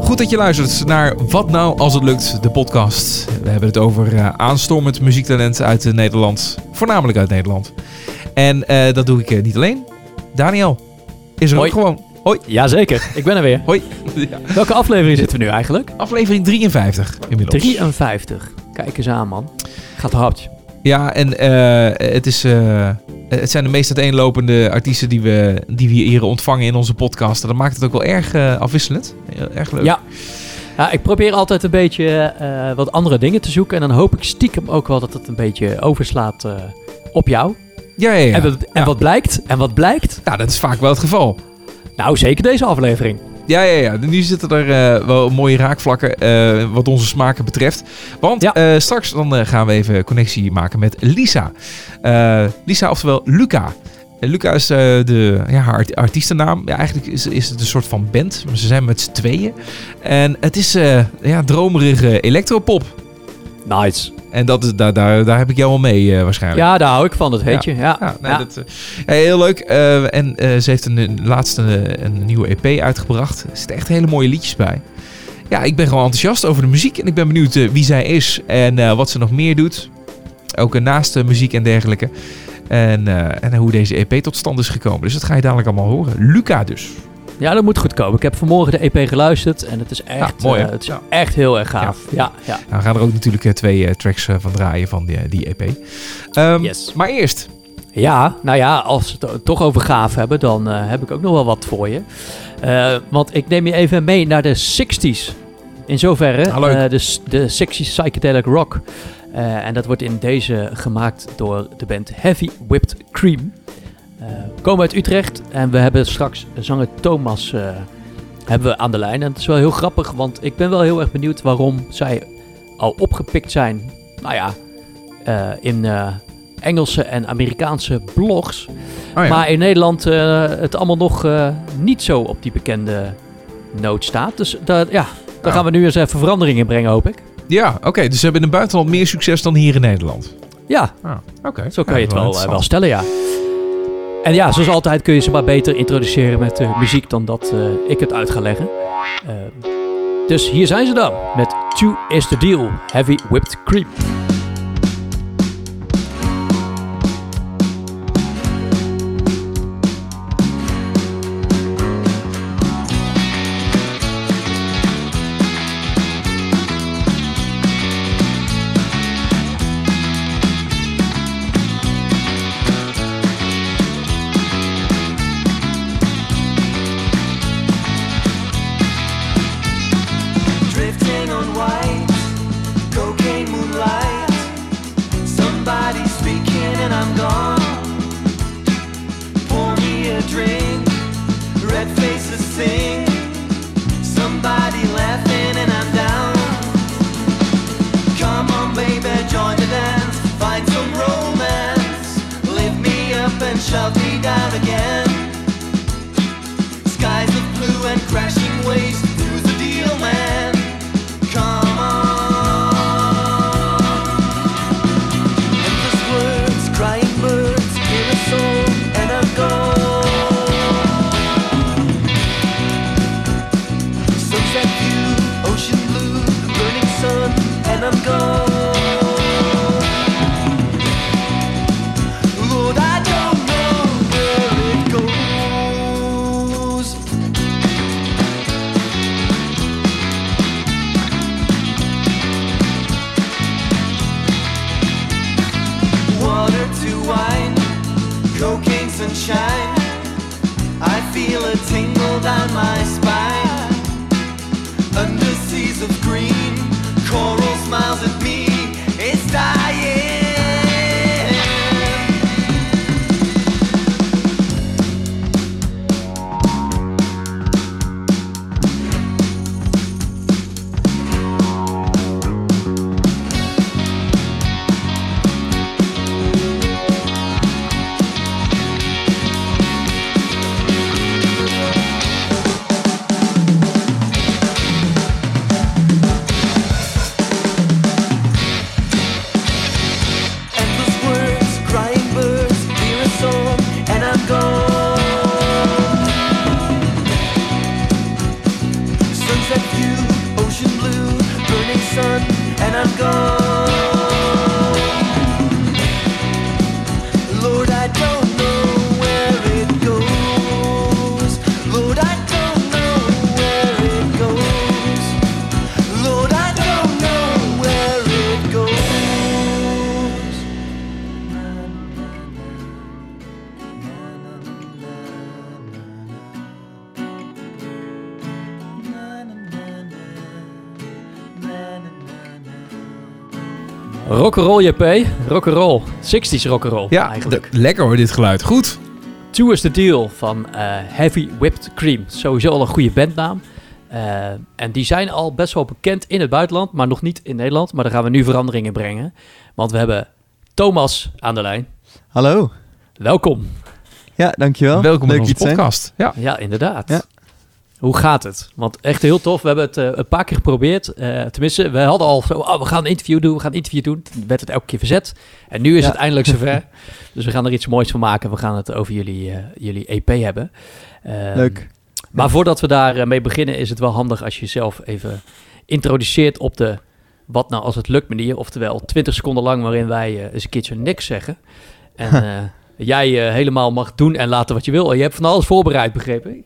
Goed dat je luistert naar Wat Nou Als Het Lukt, de podcast. We hebben het over uh, aanstormend muziektalent uit uh, Nederland. Voornamelijk uit Nederland. En uh, dat doe ik niet alleen. Daniel is er Hoi. ook gewoon. Hoi. Jazeker, ik ben er weer. Hoi. Ja. Welke aflevering zitten we nu eigenlijk? Aflevering 53 inmiddels. 53. Kijk eens aan, man. Gaat hard. Ja, en uh, het, is, het zijn de meest uiteenlopende artiesten die we, die we hier ontvangen in onze podcast. En dat maakt het ook wel erg uh, afwisselend. Heel, erg leuk. Ja. ja, ik probeer altijd een beetje wat andere dingen te zoeken. En dan hoop ik stiekem ook wel dat het een beetje overslaat op jou. Ja, ja, ja. En, wat, en ja. wat blijkt? En wat blijkt? Nou, dat is vaak wel het geval. Nou, zeker deze aflevering. Ja, ja, ja. Nu zitten er uh, wel mooie raakvlakken uh, wat onze smaken betreft. Want ja. uh, straks dan gaan we even connectie maken met Lisa. Lisa, oftewel Luca. Luca is de, ja, haar artiestennaam. Ja, eigenlijk is, is het een soort van band. Maar ze zijn met z'n tweeën. En het is ja, dromerige electropop. Nice. En dat is, daar, daar, daar heb ik jou wel mee uh, waarschijnlijk. Ja, daar hou ik van, dat heet ja. je. Ja, ja, nee, Dat, uh, heel leuk. Uh, en ze heeft een, een laatste een nieuwe EP uitgebracht. Er zitten echt hele mooie liedjes bij. Ja, ik ben gewoon enthousiast over de muziek. En ik ben benieuwd wie zij is en wat ze nog meer doet. Ook naast de muziek en dergelijke. En, en hoe deze EP tot stand is gekomen. Dus dat ga je dadelijk allemaal horen. Luca dus. Ja, dat moet goed komen. Ik heb vanmorgen de EP geluisterd en het is echt, ja, mooi, uh, het is ja. echt heel erg gaaf. Ja, ja. Nou, we gaan er ook natuurlijk uh, twee uh, tracks van draaien van die, die EP. Um, yes. Maar eerst. Ja, nou ja, als we het toch over gaaf hebben, dan heb ik ook nog wel wat voor je. want ik neem je even mee naar de 60s. In zoverre ah, de, de 60s psychedelic rock. en dat wordt in deze gemaakt door de band Heavy Whipped Cream. Uh, we komen uit Utrecht en we hebben straks zanger Thomas uh, hebben we aan de lijn. En het is wel heel grappig, want ik ben wel heel erg benieuwd waarom zij al opgepikt zijn. Nou ja, in Engelse en Amerikaanse blogs. Oh ja. Maar in Nederland het allemaal nog niet zo op die bekende noot staat. Dus dat, ja, daar gaan we nu eens even verandering in brengen, hoop ik. Ja, oké. Okay, dus ze hebben in het buitenland meer succes dan hier in Nederland. Ja, ah, oké. Okay. zo kan ja, je het wel, wel stellen, ja. En ja, zoals altijd kun je ze maar beter introduceren met uh, muziek dan dat uh, ik het uit ga leggen. Uh, dus hier zijn ze dan met Two is the Deal, Heavy Whipped Cream. sunset view, ocean blue, burning sun, and I'm gone. Rock'n'roll JP, rock'n'roll. 60s rock'n'roll ja, eigenlijk. lekker hoor dit geluid. Goed. Two is the Deal van uh, Heavy Whipped Cream. Sowieso al een goede bandnaam. Uh, en die zijn al best wel bekend in het buitenland, maar nog niet in Nederland. Maar daar gaan we nu veranderingen brengen. Want we hebben Thomas aan de lijn. Hallo. Welkom. Ja, dankjewel. Welkom Leuk in onze podcast. Ja. ja, inderdaad. Ja. Hoe gaat het? Want echt heel tof. We hebben het uh, een paar keer geprobeerd. Uh, tenminste, we hadden al zo, oh, we gaan een interview doen, we gaan een interview doen. Toen werd het elke keer verzet. En nu is het eindelijk zover. dus we gaan er iets moois van maken. We gaan het over jullie, uh, jullie EP hebben. Ehm, Leuk. Maar voordat we daarmee beginnen, is het wel handig als je jezelf even introduceert op de wat nou als het lukt manier. Oftewel 20 seconden lang waarin wij eens een keertje niks zeggen. En jij helemaal mag doen en laten wat je wil. Je hebt van alles voorbereid, begrepen ik.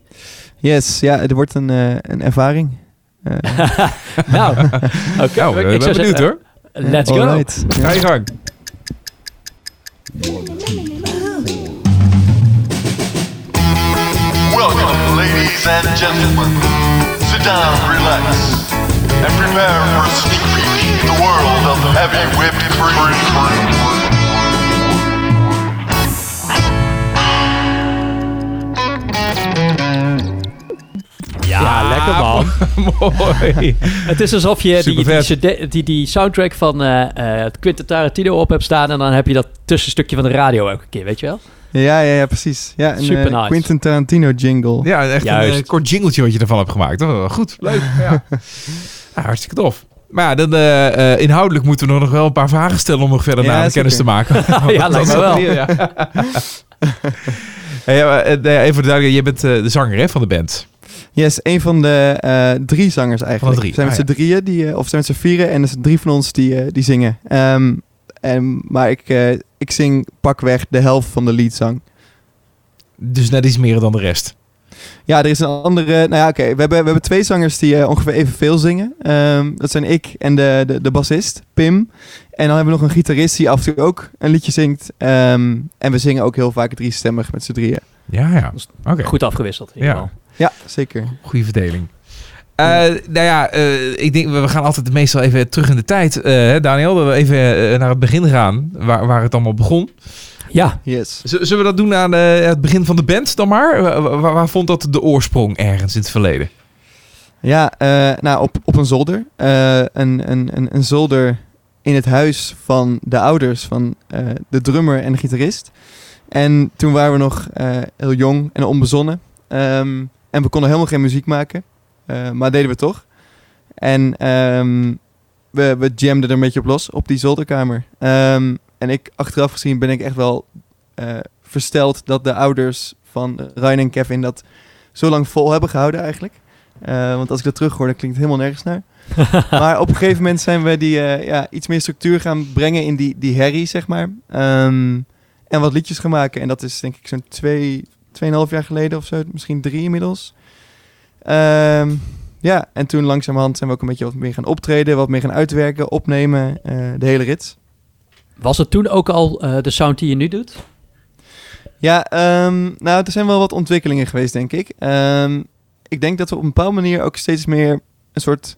Yes, ja, het wordt een, uh, een ervaring. Uh. nou, oké. Okay. Nou, ik ben benieuwd hoor. Let's go. Right. Ga je gang. Welcome, ladies and gentlemen. Sit down, relax, and prepare for a sneak peek in the world of heavy whipped cream. Ja, lekker man. Mooi. Het is alsof je die, die, die, die, soundtrack van uh, Quentin Tarantino op hebt staan... en dan heb je dat tussenstukje van de radio elke keer, weet je wel? Ja, ja, ja precies. Ja, een Super nice. Quentin Tarantino jingle. Ja, echt Juist. een kort jingletje wat je ervan hebt gemaakt. Oh, goed, leuk. Ja. hartstikke tof. Maar ja, dan, uh, inhoudelijk moeten we nog wel een paar vragen stellen om nog verder ja, naar kennis te maken. ja, lijkt me wel. Ja. hey, even voor de duidelijkheid, je bent de zanger hè, van de band. Yes, een van de uh, drie zangers eigenlijk. Drie. zijn met ah, z'n drieën, die, uh, of zijn met z'n vieren. En er zijn drie van ons die, uh, die zingen. Um, en, maar ik, ik zing pakweg de helft van de leadzang. Dus net iets meer dan de rest? Ja, er is een andere... Nou ja, oké. We, hebben, we hebben twee zangers die ongeveer evenveel zingen. Um, dat zijn ik en de, de, de bassist, Pim. En dan hebben we nog een gitarist die af en toe ook een liedje zingt. Um, en we zingen ook heel vaak driestemmig met z'n drieën. Ja, ja. Oké. Goed afgewisseld. Ja. Ja, zeker. Goede verdeling. Uh, nou ja, uh, ik denk, we gaan altijd meestal even terug in de tijd. Uh, Daniel, dat we even naar het begin gaan, waar, waar het allemaal begon. Ja. Yes. zullen we dat doen aan het begin van de band dan maar? Waar, waar, vond dat de oorsprong ergens in het verleden? Ja, nou op, op een zolder. een, een, een, een zolder in het huis van de ouders van de drummer en de gitarist. En toen waren we nog heel jong en onbezonnen. Um, en we konden helemaal geen muziek maken. Uh, maar deden we toch. En um, we, we jamden er een beetje op los op die zolderkamer. Um, en ik, achteraf gezien, ben ik echt wel uh, versteld dat de ouders van Ryan en Kevin dat zo lang vol hebben gehouden eigenlijk. Uh, want als ik dat terughoor, dan klinkt het helemaal nergens naar. maar op een gegeven moment zijn we die, ja, iets meer structuur gaan brengen in die, die herrie, zeg maar. Um, en wat liedjes gaan maken. En dat is denk ik zo'n twee, 2,5 jaar geleden of zo, misschien drie inmiddels. Um, ja, en toen langzamerhand zijn we ook een beetje wat meer gaan optreden, wat meer gaan uitwerken, opnemen, uh, de hele rit. Was het toen ook al uh, de sound die je nu doet? Ja, um, nou, er zijn wel wat ontwikkelingen geweest, denk ik. Um, ik denk dat we op een bepaalde manier ook steeds meer een soort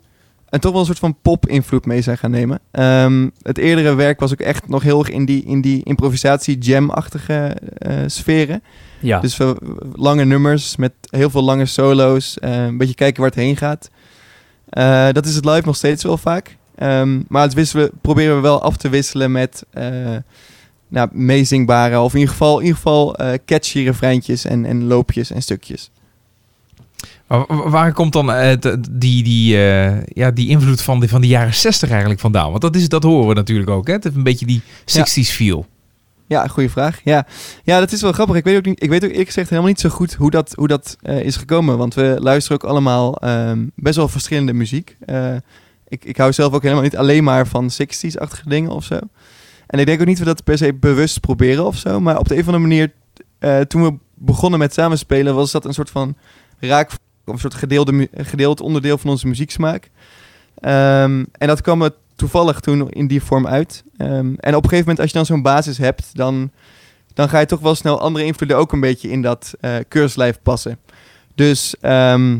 en toch wel een soort van pop-invloed mee zijn gaan nemen. Um, het eerdere werk was ook echt nog heel erg in die, in die improvisatie-jam-achtige uh, sferen. Ja. Dus we, lange nummers met heel veel lange solo's. Uh, een beetje kijken waar het heen gaat. Uh, dat is het live nog steeds wel vaak. Um, maar het wisselen, proberen we wel af te wisselen met nou, meezingbare... of in ieder geval, in ieder geval catchy refreintjes en, en loopjes en stukjes. Waar komt dan uh, die, die, uh, ja, die invloed van de, van de jaren 60 eigenlijk vandaan? Want dat, is, dat horen we natuurlijk ook. Hè? Het heeft een beetje die 60s feel. Ja, goede vraag. Ja. ja, dat is wel grappig. Ik weet ook, niet, ik weet ook eerlijk gezegd helemaal niet zo goed hoe dat, hoe dat uh, is gekomen. Want we luisteren ook allemaal um, best wel verschillende muziek. ik, ik hou zelf ook helemaal niet alleen maar van 60s-achtige dingen of zo. En ik denk ook niet dat we dat per se bewust proberen of zo. Maar op de een of andere manier, eh, toen we begonnen met samenspelen, was dat een soort van raak, of een soort gedeelde, gedeeld onderdeel van onze muzieksmaak. Ehm, en dat kwam er toevallig toen in die vorm uit. Ehm, en op een gegeven moment, als je dan zo'n basis hebt, dan, dan ga je toch wel snel andere invloeden ook een beetje in dat eh keurslijf passen. Dus ehm,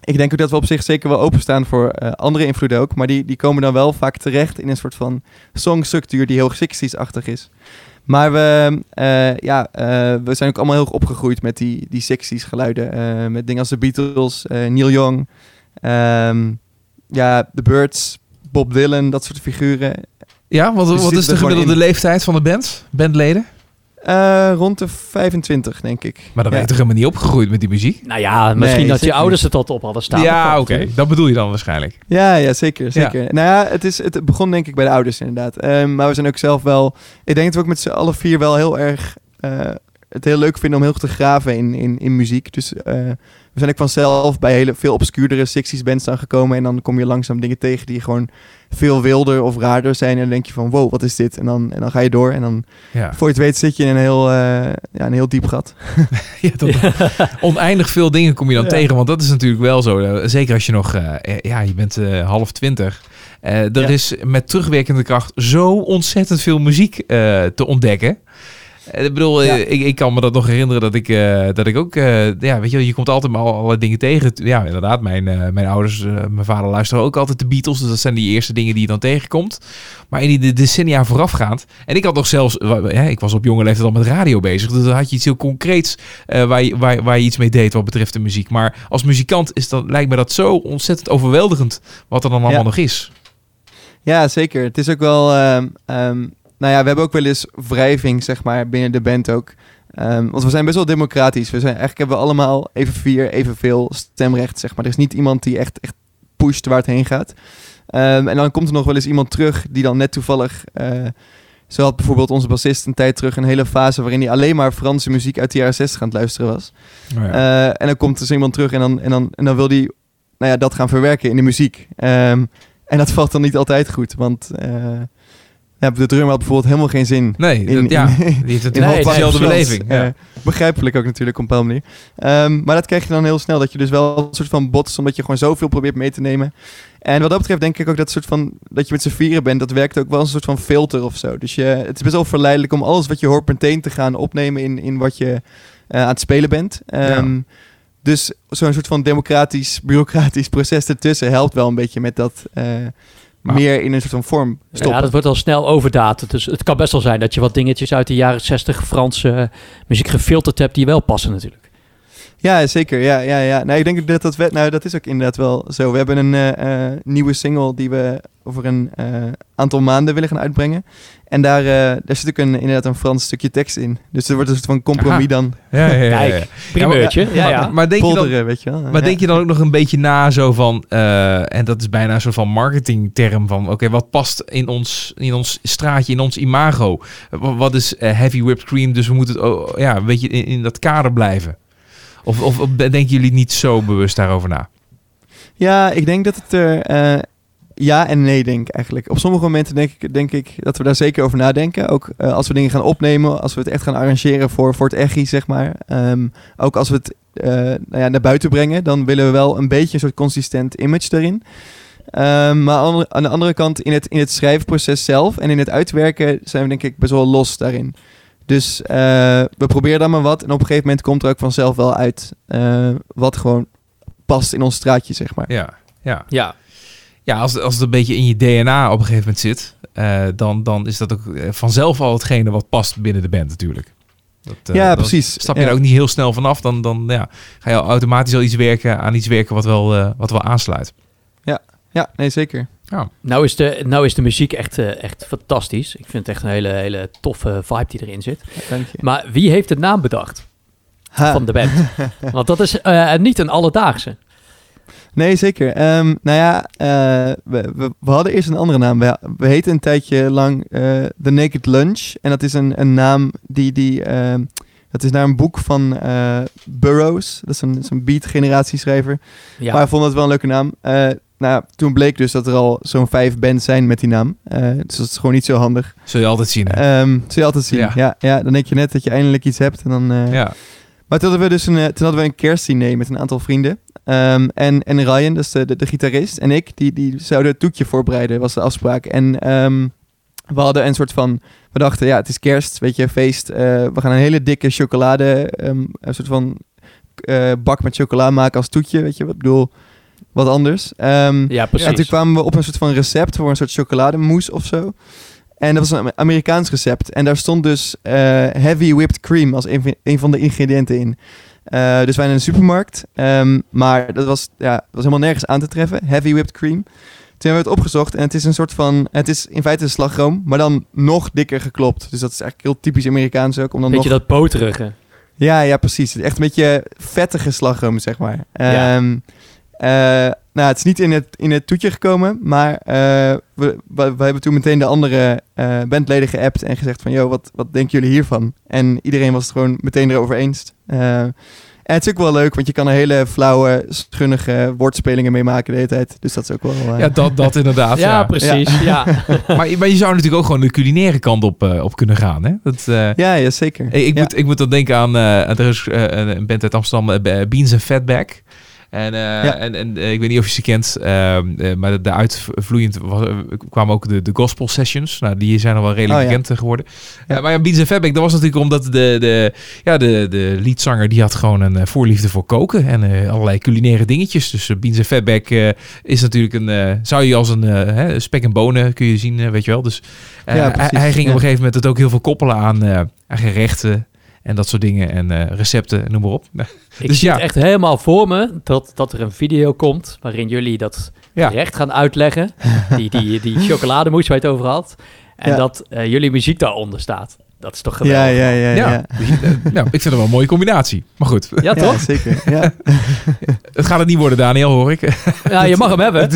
ik denk ook dat we op zich zeker wel openstaan voor eh, andere invloeden ook. Maar die, die komen dan wel vaak terecht in een soort van songstructuur die heel 60s-achtig is. Maar we, eh, ja, we zijn ook allemaal heel erg opgegroeid met die, die 60s geluiden. met dingen als de Beatles, Neil Young, ehm, ja, The Birds, Bob Dylan, dat soort figuren. Ja, wat, Dus wat is de gemiddelde in. leeftijd van de band? Bandleden? Eh, rond de 25, denk ik. Maar dan ben ja. je toch helemaal niet opgegroeid met die muziek? Nou ja, misschien Nee, dat je ouders het tot op hadden staan. ja, oké. Dat bedoel je dan waarschijnlijk. Ja, ja, zeker. zeker. Nou ja, het, is, het begon denk ik bij de ouders inderdaad. Ehm, maar we zijn ook zelf wel... Ik denk dat we ook met z'n allen vier wel heel erg... eh, het heel leuk vinden om heel goed te graven in, in, in muziek. Dus zijn ook vanzelf bij hele, veel obscuurdere 60s bands dan gekomen. En dan kom je langzaam dingen tegen die gewoon veel wilder of raarder zijn. En dan denk je van, wow, wat is dit? En dan, en dan ga je door. En dan, Ja. voor je het weet, zit je in een heel, eh, ja, een heel diep gat. Ja, oneindig veel dingen kom je dan Ja. tegen. Want dat is natuurlijk wel zo. Eh, Zeker als je nog... eh, ja, je bent eh, half twintig. Eh, er Ja. is met terugwerkende kracht zo ontzettend veel muziek eh, te ontdekken. Eh, Ik bedoel, eh, Ja. ik, ik kan me dat nog herinneren dat ik, eh, dat ik ook... ja, weet je, je komt altijd maar al- allerlei dingen tegen. Ja, inderdaad, mijn, mijn ouders, mijn vader luisteren ook altijd de Beatles. Dus dat zijn die eerste dingen die je dan tegenkomt. Maar in die de decennia voorafgaand... En ik had nog zelfs... Ja, ik was op jonge leeftijd al met radio bezig. Dus dan had je iets heel concreets waar, je, waar, waar je iets mee deed wat betreft de muziek. Maar als muzikant is dat, lijkt me dat zo ontzettend overweldigend... wat er dan allemaal Ja. nog is. Ja, zeker. Het is ook wel. ehm, ehm, nou ja, we hebben ook wel eens wrijving, zeg maar, binnen de band ook. Ehm, want we zijn best wel democratisch. We zijn, eigenlijk hebben we allemaal even vier, evenveel stemrecht, zeg maar. Er is niet iemand die echt, echt pusht waar het heen gaat. Ehm, en dan komt er nog wel eens iemand terug die dan net toevallig... eh, zo had bijvoorbeeld onze bassist een tijd terug een hele fase waarin hij alleen maar Franse muziek uit de jaren 60 aan het luisteren was. Eh, en dan komt er zo iemand terug en dan, en dan, en dan wil hij nou ja, dat gaan verwerken in de muziek. Ehm, en dat valt dan niet altijd goed, want eh, ja, de drummer had bijvoorbeeld helemaal geen zin. nee, in- dat, ja, die heeft het in Nee, dezelfde beleving. Ja. Begrijpelijk ook natuurlijk op een bepaalde manier. Ehm, maar dat krijg je dan heel snel, dat je dus wel een soort van bots, omdat je gewoon zoveel probeert mee te nemen. En wat dat betreft denk ik ook dat soort van, dat je met z'n vieren bent, dat werkt ook wel een soort van filter of zo. Dus je, het is best wel verleidelijk om alles wat je hoort meteen te gaan opnemen in, in wat je eh, aan het spelen bent. Ehm, Dus zo'n soort van democratisch, bureaucratisch proces ertussen helpt wel een beetje met dat eh, Maar- meer in een soort van vorm stoppen. Ja, dat wordt al snel overdated. Dus het kan best wel zijn dat je wat dingetjes uit de jaren 60 Franse muziek gefilterd hebt die wel passen natuurlijk. Ja, zeker. Ja, ja, ja. Nou, ik denk dat dat, we- nou, dat is ook inderdaad wel zo. We hebben een eh, eh, nieuwe single die we over een eh, aantal maanden willen gaan uitbrengen. En daar, eh, daar zit ook een, inderdaad een Frans stukje tekst in. Dus er wordt een soort van compromis Aha. dan Ja, ja, ja, ja, ja. Primeurtje. Ja, maar, ja. maar denk je dan, weet je wel. Maar Ja. denk je dan ook nog een beetje na zo van, eh, en dat is bijna een soort van marketingterm van, oké, wat past in ons, in ons straatje, in ons imago? Wa- Wat is heavy whipped cream? Dus we moeten het oh, ja, een beetje in, in dat kader blijven. Of, of denken jullie niet zo bewust daarover na? Ja, ik denk dat het er... eh, ja en nee, denk eigenlijk. Op sommige momenten denk ik, denk ik dat we daar zeker over nadenken. Ook eh, als we dingen gaan opnemen, als we het echt gaan arrangeren voor, voor het echi, zeg maar. Ehm, ook als we het eh, nou ja, naar buiten brengen, dan willen we wel een beetje een soort consistent image erin. Ehm, maar aan de- aan de andere kant, in het, in het schrijfproces zelf en in het uitwerken zijn we denk ik best wel los daarin. Dus eh, we proberen dan maar wat en op een gegeven moment komt er ook vanzelf wel uit eh, wat gewoon past in ons straatje, zeg maar. Ja, ja. ja. Ja, als, als het een beetje in je DNA op een gegeven moment zit, eh, dan, dan is dat ook vanzelf al hetgene wat past binnen de band natuurlijk. Dat, eh, ja, precies. Stap je ja. er ook niet heel snel vanaf, dan, dan ja, ga je automatisch al iets werken aan iets werken wat wel, eh, wat wel aansluit. Ja, nee, zeker. Ja. Nou is de, nou is de muziek echt, eh, echt fantastisch. Ik vind het echt een hele, hele toffe vibe die erin zit. Dank je. Maar wie heeft de naam bedacht Ha. van de band? Want dat is eh, niet een alledaagse. Nee, zeker. Ehm, nou ja, eh, we, we, we hadden eerst een andere naam. We, we heten een tijdje lang eh The Naked Lunch. En dat is een, een naam die... die ehm, dat is naar een boek van eh, Burroughs. Dat is een, dat is een beat-generatieschrijver. Ja. Maar ik vond het wel een leuke naam. Eh, nou, toen bleek dus dat er al zo'n vijf bands zijn met die naam. Eh, dus dat is gewoon niet zo handig. Zul je altijd zien. hè? Ehm zul je altijd zien. Ja. Ja. Ja, dan denk je net dat je eindelijk iets hebt. En dan, eh, ja. Maar toen hadden we dus een, eh, toen hadden we een kerstdiner met een aantal vrienden. Ehm, en, en Ryan, dus de, de, de gitarist, en ik, die, die zouden het toetje voorbereiden, was de afspraak. En ehm, we hadden een soort van, we dachten, ja, het is kerst, weet je, feest. We gaan een hele dikke chocolade, een soort van bak met chocola maken als toetje, weet je. wat Ik bedoel, wat anders. Ehm, Ja, en precies. toen kwamen we op een soort van recept voor een soort chocolademousse of zo. En dat was een Amerikaans recept. En daar stond dus eh, heavy whipped cream als een, van- een van de ingrediënten in. Eh, dus wij in een supermarkt. Ehm, maar dat was, ja, dat was helemaal nergens aan te treffen. Heavy whipped cream. Toen hebben we het opgezocht en het is een soort van... Het is in feite een slagroom, maar dan nog dikker geklopt. Dus dat is eigenlijk heel typisch Amerikaans ook. Om dan Weet je nog... dat boterige? Ja, ja, precies. Echt een beetje vettige slagroom, zeg maar. Ja. Eh, nou, het is niet in het, in het toetje gekomen, maar eh, we, we, we hebben toen meteen de andere eh, bandleden geappt en gezegd van, yo, wat, wat denken jullie hiervan? En iedereen was het gewoon meteen erover eens. Eh, en het is ook wel leuk, want je kan er hele flauwe, schunnige woordspelingen mee maken de hele tijd. Dus dat is ook wel... eh, ja, dat, dat inderdaad. Ja, ja. precies. Ja. Maar, maar je zou natuurlijk ook gewoon de culinaire kant op, eh, op kunnen gaan. Hè? Dat, eh, ja, ja, zeker. Ik, ik Ja. moet, ik moet dan denken aan, eh, er is eh, een band uit Amsterdam, Beans and Fatback. En, eh, Ja. en, en eh, ik weet niet of je ze kent, ehm, eh, maar daaruit vloeiend was, kwamen ook de, de gospel sessions. Nou, die zijn al wel redelijk Oh, ja. bekend geworden. Ja. Maar ja, and Fatback, dat was natuurlijk omdat de, de, ja, de, de leadzanger die had gewoon een voorliefde voor koken en allerlei culinaire dingetjes. Dus Beans Fatback is natuurlijk een, zou je als een spek en bonen kun je zien, weet je wel. Dus Ja, hij, hij ging op een gegeven moment het ook heel veel koppelen aan, aan gerechten en dat soort dingen en eh, recepten, noem maar op. Ik Dus zie ja. het echt helemaal voor me dat, dat er een video komt waarin jullie dat Ja. gerecht gaan uitleggen. Die, die, die chocolademousse waar je het over had. En Ja. dat eh, jullie muziek daaronder staat. Dat is toch geweldig? ja, ja, ja, Ja, ja. Dus, eh, nou, ik vind het wel een mooie combinatie. Maar goed, Ja, Ja, toch? zeker. Ja. het gaat het niet worden, Daniel, hoor ik. Ja, je mag hem hebben.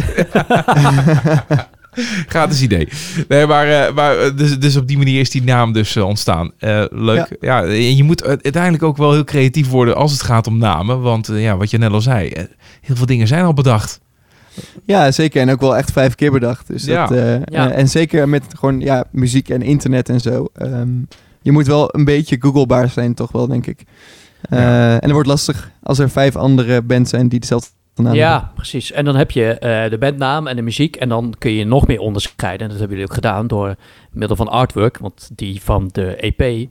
Gratis idee. Nee, maar, eh, maar eh, dus, dus op die manier is die naam dus eh, ontstaan. Eh, leuk. Ja. en je moet uiteindelijk ook wel heel creatief worden als het gaat om namen. Want ja, wat je net al zei, heel veel dingen zijn al bedacht. Ja, zeker. En ook wel echt vijf keer bedacht. Dus Ja. dat, Ja. en zeker met gewoon ja, muziek en internet en zo. Ehm, je moet wel een beetje googlebaar zijn, toch wel, denk ik. Eh, Ja. En het wordt lastig als er vijf andere bands zijn die hebben. Ja, precies. En dan heb je eh, de bandnaam en de muziek. En dan kun je nog meer onderscheiden. En dat hebben jullie ook gedaan door middel van artwork. Want die van de EP,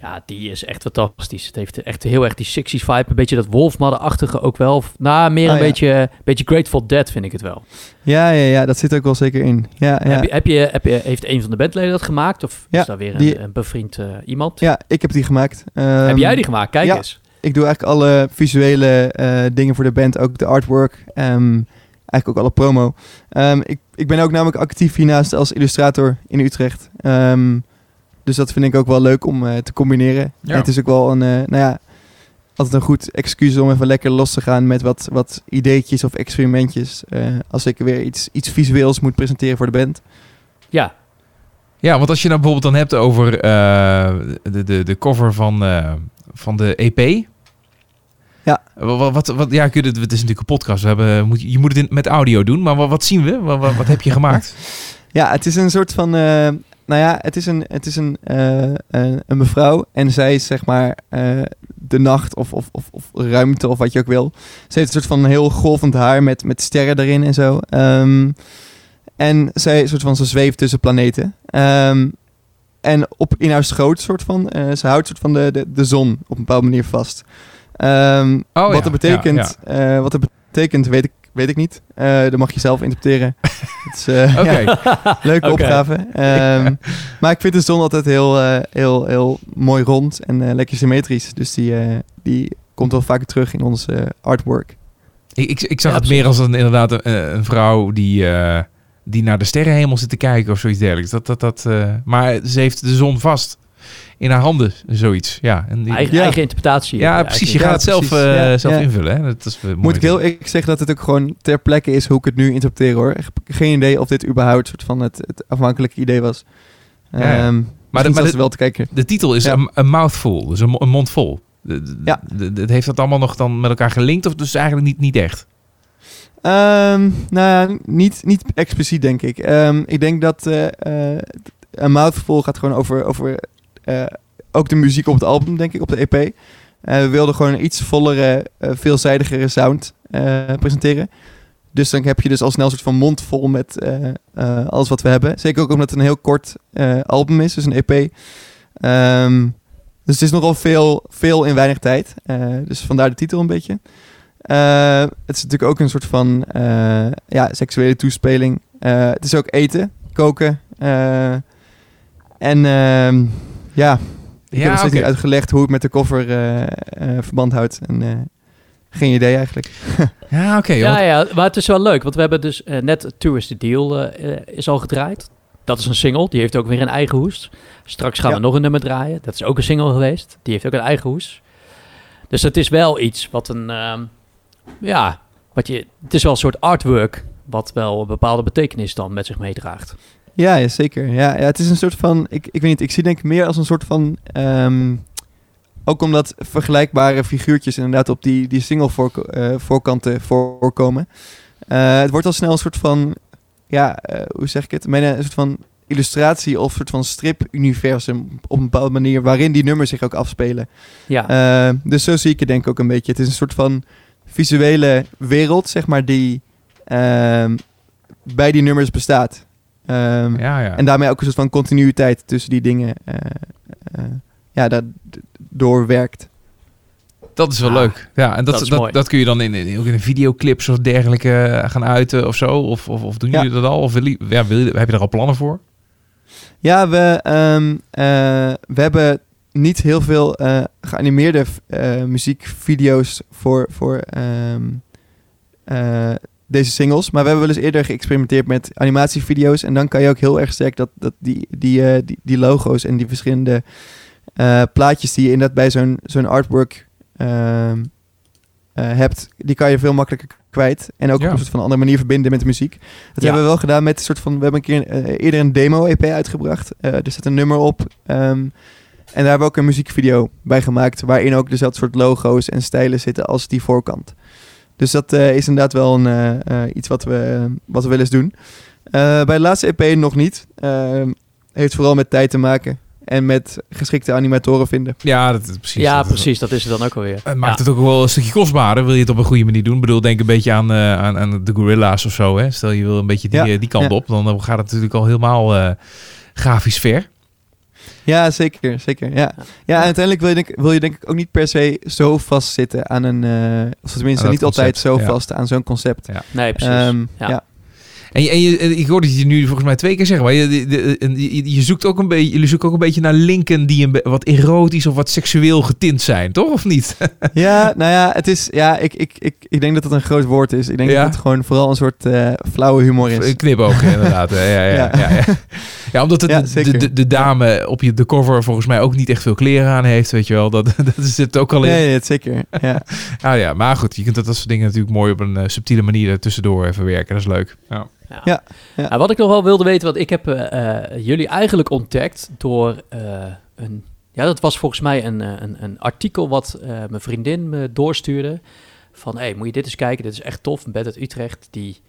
ja, die is echt fantastisch. Het heeft echt heel erg die 60s vibe. Een beetje dat Wolfmother-achtige ook wel. Nou, meer een Oh, ja. beetje, beetje Grateful Dead vind ik het wel. Ja, ja, ja, dat zit ook wel zeker in. Ja, ja. Heb je, heb je, heb je, heeft een van de bandleden dat gemaakt? Of Ja, is daar weer een, die- een bevriend eh, iemand? ja, ik heb die gemaakt. heb Ehm, jij die gemaakt? Kijk eens. Ik doe eigenlijk alle visuele eh, dingen voor de band, ook de artwork. ehm, eigenlijk ook alle promo. Ehm, ik, ik ben ook namelijk actief hiernaast als illustrator in Utrecht. Ehm, dus dat vind ik ook wel leuk om eh, te combineren. Ja. Het is ook wel een, eh, nou ja, altijd een goed excuus om even lekker los te gaan met wat, wat ideetjes of experimentjes. eh, als ik weer iets, iets visueels moet presenteren voor de band. Ja, Ja, want als je nou bijvoorbeeld dan hebt over eh, de, de, de cover van, eh, van de EP. Ja. Wat, wat, wat, ja, het is natuurlijk een podcast. We hebben, moet, je moet het met audio doen, maar wat, wat zien we? Wat, wat, heb je gemaakt? Ja, het is een soort van. eh, nou ja, het is een, het is een, eh, een, een mevrouw. En zij is zeg maar eh, de nacht of, of, of, of ruimte of wat je ook wil. Ze heeft een soort van heel golvend haar met, met sterren erin en zo. Ehm, en zij soort van, ze zweeft tussen planeten. Ehm, en op, in haar schoot soort van, eh, ze houdt soort van de, de, de zon op een bepaalde manier vast. Ehm, Oh, wat ja, dat betekent, ja, eh, wat dat betekent, weet ik, weet ik niet. Eh dat mag je zelf interpreteren. Het is, eh, leuke opgave. Ehm, maar ik vind de zon altijd heel, eh, heel, heel mooi rond en lekker symmetrisch. Dus die, eh, die komt wel vaker terug in ons artwork. Ik, ik, ik zag Ja, het meer als een, inderdaad een, een vrouw die, eh, die naar de sterrenhemel zit te kijken of zoiets dergelijks. Dat, dat, dat, eh, maar ze heeft de zon vast in haar handen, zoiets. Ja, en die, eigen, Ja. eigen interpretatie. ja precies. Je gaat het zelf, eh, Ja, zelf invullen. Hè? Dat is, eh, mooi Moet ik heel ik zeg dat het ook gewoon ter plekke is hoe ik het nu interpreteer hoor. Ik heb geen idee of dit überhaupt soort van het, het afhankelijke idee was. Ja, ja. Ehm, Maar de- dat maar de- wel te kijken. De titel is Ja. een, een mouthful, dus een, een mond vol. De- de- Ja. de- de- heeft dat allemaal nog dan met elkaar gelinkt of dus eigenlijk niet, niet echt? Ehm, nou ja, niet, niet expliciet denk ik. Ehm, ik denk dat eh, een mouthful gaat gewoon over, over ook de muziek op het album, denk ik, op de EP. Eh, we wilden gewoon een iets vollere, eh, veelzijdigere sound eh, presenteren. Dus dan heb je dus al snel een soort van mond vol met eh, eh, alles wat we hebben. Zeker ook omdat het een heel kort eh, album is, dus een EP. Ehm, dus het is nogal veel, veel in weinig tijd. Eh, dus vandaar de titel een beetje. Eh, het is natuurlijk ook een soort van eh, ja, seksuele toespeling. Eh, het is ook eten, koken. eh, en ehm, ja, ik heb Ja, nog steeds niet uitgelegd hoe het met de cover eh, eh, verband houdt. En, eh, geen idee eigenlijk. Ja, oké. Ja, ja, maar het is wel leuk, want we hebben dus net Tourist the Deal is al gedraaid. Dat is een single, die heeft ook weer een eigen hoes. Straks gaan Ja. we nog een nummer draaien. Dat is ook een single geweest, die heeft ook een eigen hoes. Dus het is wel iets wat een, ehm, ja, wat je, het is wel een soort artwork, wat wel een bepaalde betekenis dan met zich meedraagt. Ja, ja zeker. Ja, ja, het is een soort van, ik, ik weet niet, ik zie denk ik meer als een soort van, ehm, ook omdat vergelijkbare figuurtjes inderdaad op die, die single voorko- eh, voorkanten voorkomen. Eh, het wordt al snel een soort van, ja, eh, hoe zeg ik het? Een soort van illustratie of een soort van strip-universum op een bepaalde manier, waarin die nummers zich ook afspelen. Ja, dus zo zie ik het denk ik ook een beetje. Het is een soort van visuele wereld, zeg maar, die ehm, bij die nummers bestaat. Ehm, ja, ja. En daarmee ook een soort van continuïteit tussen die dingen eh, eh, ja, dat doorwerkt. Dat is wel Ah, leuk. Ja, en dat, dat is dat, kun je dan in, in, ook in videoclips of dergelijke eh, gaan uiten of zo? Of, of, of doen Ja. jullie dat al? Of wil je, ja, wil je, heb je er al plannen voor? Ja, we, ehm, eh, we hebben niet heel veel eh, geanimeerde eh, muziekvideo's voor, voor ehm, eh, deze singles. Maar we hebben wel eens eerder geëxperimenteerd met animatievideo's. En dan kan je ook heel erg sterk dat, dat die, die, eh, die, die logo's en die verschillende eh, plaatjes die je inderdaad bij zo'n zo'n artwork ehm, eh, hebt, die kan je veel makkelijker kwijt. En ook Ja. op een soort van andere manier verbinden met de muziek. Dat Ja. hebben we wel gedaan met een soort van. We hebben een keer eerder een demo-EP uitgebracht. Er zit een nummer op. ehm, en daar hebben we ook een muziekvideo bij gemaakt. Waarin ook dezelfde soort logo's en stijlen zitten als die voorkant. Dus dat eh, is inderdaad wel een, eh, eh, iets wat we, wat we wel eens doen. Eh, bij de laatste EP nog niet. Ehm, heeft vooral met tijd te maken. En met geschikte animatoren vinden. Ja, dat is precies. ja dat, precies, dat is het dan ook alweer. Het maakt Ja. het ook wel een stukje kostbaarder. Wil je het op een goede manier doen? Ik bedoel, denk een beetje aan, eh, aan, aan de Gorilla's of zo. Hè? Stel je wil een beetje die, Ja, die kant ja. op. Dan gaat het natuurlijk al helemaal eh, grafisch ver. Ja, zeker. zeker ja. ja, en uiteindelijk wil je, denk, wil je denk ik ook niet per se zo vastzitten aan een... eh, of tenminste niet altijd zo ja. vast aan zo'n concept. Nee, precies. Ehm, Ja. En, je, en je, en ik hoorde het je nu volgens mij twee keer zeggen. Maar je, de- de- en je, je zoekt ook een beetje, jullie zoeken ook een beetje naar linken die een wat erotisch of wat seksueel getint zijn, toch? Of niet? Ja, nou ja, het is, ja ik, ik, ik, ik denk dat het een groot woord is. Ik denk Ja. dat het gewoon vooral een soort eh, flauwe humor is. Een knip ook, inderdaad. Ja, ja, ja. Ja. ja, ja. Ja, omdat het, Ja, de, de, de dame op je, de cover volgens mij ook niet echt veel kleren aan heeft, weet je wel. Dat, dat zit ook al in. Nee, het zeker. Ja. Ah, ja, maar goed, je kunt dat, dat soort dingen natuurlijk mooi op een eh, subtiele manier er tussendoor even werken. Dat is leuk. Ja. Ja. Ja, ja. Nou, wat ik nog wel wilde weten, want ik heb eh, eh, jullie eigenlijk ontdekt door eh, een... Ja, dat was volgens mij een, een, een artikel wat mijn vriendin me doorstuurde. Van, hé, hey, moet je dit eens kijken, dit is echt tof. Een bed uit Utrecht die